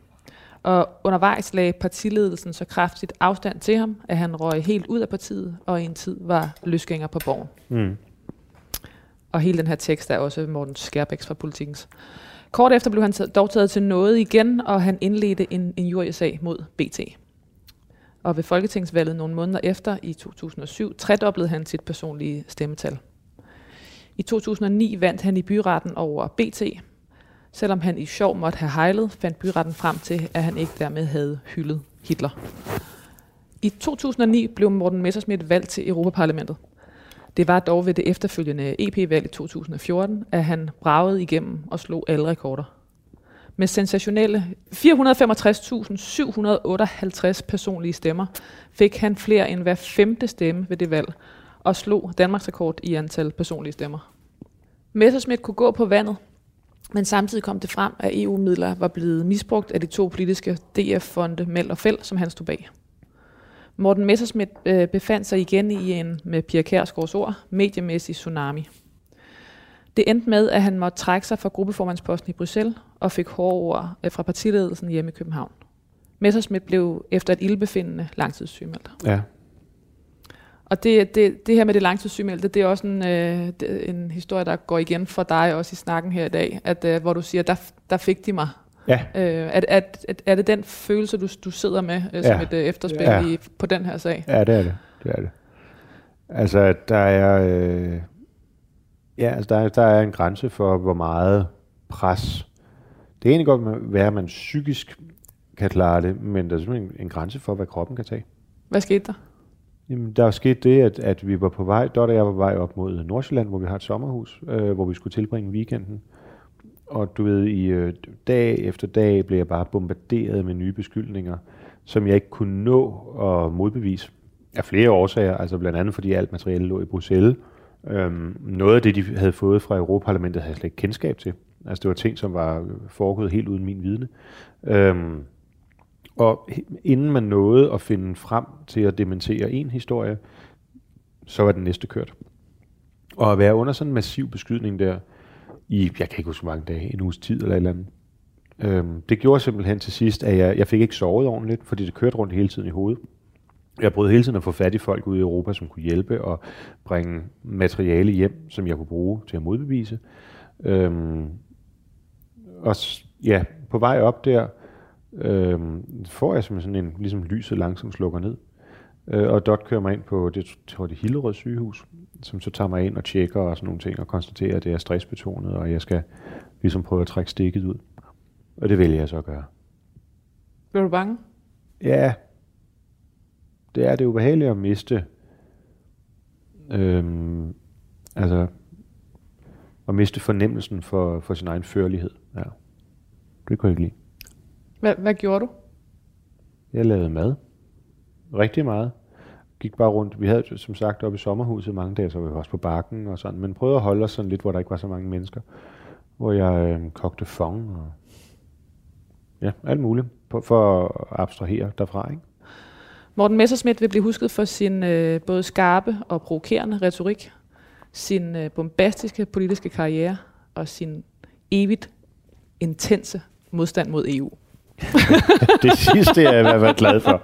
og undervejs lagde partiledelsen så kraftigt afstand til ham, at han røg helt ud af partiet, og i en tid var løsgænger på borgen. Mm. Og hele den her tekst er også Morten Skærbæks fra Politikens. Kort efter blev han dog taget til noget igen, og han indledte en injuriesag mod BT. Og ved folketingsvalget nogle måneder efter, i 2007, tredoblede han sit personlige stemmetal. I 2009 vandt han i byretten over BT. Selvom han i sjov måtte have hejlet, fandt byretten frem til, at han ikke dermed havde hyldet Hitler. I 2009 blev Morten Messerschmidt valgt til Europaparlamentet. Det var dog ved det efterfølgende EP-valg i 2014, at han bragede igennem og slog alle rekorder. Med sensationelle 465.758 personlige stemmer fik han flere end hver femte stemme ved det valg og slog Danmarks rekord i antal personlige stemmer. Messerschmidt kunne gå på vandet, men samtidig kom det frem, at EU-midler var blevet misbrugt af de to politiske DF-fonde Meld og Fæld, som han stod bag. Morten Messerschmidt øh, befandt sig igen i en, med Pia Kærsgaards ord, mediemæssig tsunami. Det endte med, at han måtte trække sig fra gruppeformandsposten i Bruxelles og fik hårde ord øh, fra partiledelsen hjemme i København. Messerschmidt blev efter et ildbefindende langtidssygemeldt. Ja. Og det, det, det her med det langtidssygemeldte, det er også en, øh, en historie, der går igen for dig også i snakken her i dag, at, øh, hvor du siger, der, der fik de mig. Ja. Øh, er, er, er det den følelse, du, du sidder med øh, som Ja. et øh, efterspil Ja. i, på den her sag? Ja, det er det. Det er det. Altså, der er... Øh, ja, altså, der, er, der er en grænse for, hvor meget pres... Det er egentlig godt være, at man psykisk kan klare det, men der er simpelthen en, en grænse for, hvad kroppen kan tage. Hvad skete der? Jamen, der er sket det, at, at vi var på vej, Dot og jeg var på vej op mod Nordsjælland, hvor vi har et sommerhus, øh, hvor vi skulle tilbringe weekenden. Og du ved, i øh, dag efter dag blev jeg bare bombarderet med nye beskyldninger, som jeg ikke kunne nå at modbevise af flere årsager, altså blandt andet fordi alt materiale lå i Bruxelles. Øhm, noget af det, de havde fået fra Europaparlamentet, havde jeg slet ikke kendskab til. Altså det var ting, som var foregået helt uden min vidne. Øhm, og inden man nåede at finde frem til at dementere en historie, så var den næste kørt. Og at være under sådan en massiv beskydning der, i, jeg kan ikke huske hvor mange dage, en uges tid eller et eller andet, øhm, det gjorde simpelthen til sidst, at jeg, jeg fik ikke sovet ordentligt, fordi det kørte rundt hele tiden i hovedet. Jeg prøvede hele tiden at få fat i folk ude i Europa, som kunne hjælpe og bringe materiale hjem, som jeg kunne bruge til at modbevise. Øhm, og ja, på vej op der, øhm, får jeg simpelthen sådan en, ligesom lyset langsomt slukker ned. Øh, og Dot kører mig ind på, det tror det er Hillerød sygehus, som så tager mig ind og tjekker og sådan nogle ting, og konstaterer, at det er stressbetonet, og jeg skal ligesom prøve at trække stikket ud. Og det vælger jeg så at gøre. Bliver du bange? Ja, det er det ubehageligt at miste, øhm, altså, at miste fornemmelsen for, for sin egen førlighed. Ja. Det kunne jeg ikke lide. Hvad, hvad gjorde du? Jeg lavede mad. Rigtig meget. Gik bare rundt. Vi havde som sagt oppe i sommerhuset mange dage, så var vi også på bakken og sådan. Men prøvede at holde os sådan lidt, hvor der ikke var så mange mennesker. Hvor jeg øh, kogte fong og ja, alt muligt. For, for at abstrahere derfra, ikke? Morten Messerschmidt vil blive husket for sin øh, både skarpe og provokerende retorik, sin øh, bombastiske politiske karriere og sin evigt intense modstand mod EU. [laughs] det sidste er jeg i hvert fald glad for.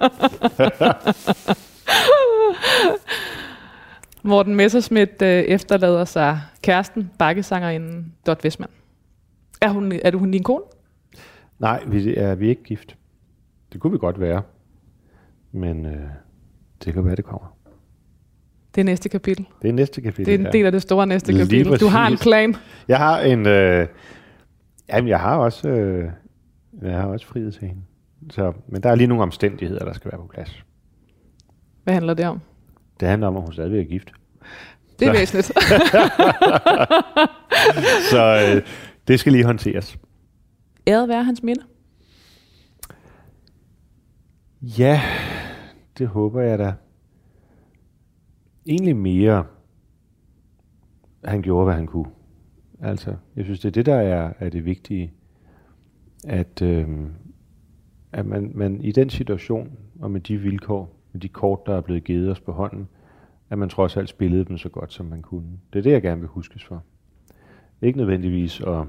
[laughs] Morten Messerschmidt øh, efterlader sig kæresten, bakkesangerinden Dot Westman. Er, hun, er du hun din kone? Nej, vi er, vi er ikke gift. Det kunne vi godt være. Men øh, det kan være, det kommer. Det er næste kapitel. Det er næste kapitel. Det er en del af det store næste Lige kapitel. Du har en præcis. plan. Jeg har en... Øh, jamen, jeg har også... Øh, jeg har også frihed til hende. Så, men der er lige nogle omstændigheder, der skal være på plads. Hvad handler det om? Det handler om, at hun stadigvæk er gift. Det er Så- væsentligt. [laughs] Så øh, det skal lige håndteres. Æret være hans minde. Ja, det håber jeg da. Egentlig mere, han gjorde, hvad han kunne. Altså, jeg synes, det er det, der er, er det vigtige. At, øh, at man, man i den situation, og med de vilkår, med de kort, der er blevet givet os på hånden, at man trods alt spillede dem så godt, som man kunne. Det er det, jeg gerne vil huskes for. Ikke nødvendigvis at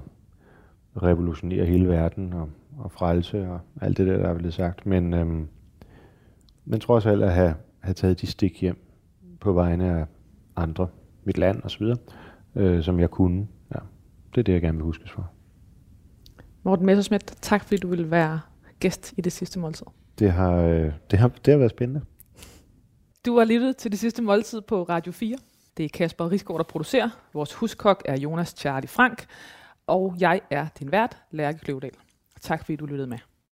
revolutionere hele verden og, og frelse og alt det der, der er blevet sagt, men, øhm, men trods alt at have, have taget de stik hjem på vegne af andre, mit land osv., øh, som jeg kunne. Ja, det er det, jeg gerne vil huskes for. Morten Messerschmidt, tak fordi du ville være gæst i det sidste måltid. Det har, øh, det har, det har været spændende. Du har lyttet til det sidste måltid på Radio 4. Det er Kasper Risgaard, der producerer. Vores huskok er Jonas Charlie Frank. Og jeg er din vært, Lærke Kløvedal. Tak fordi du lyttede med.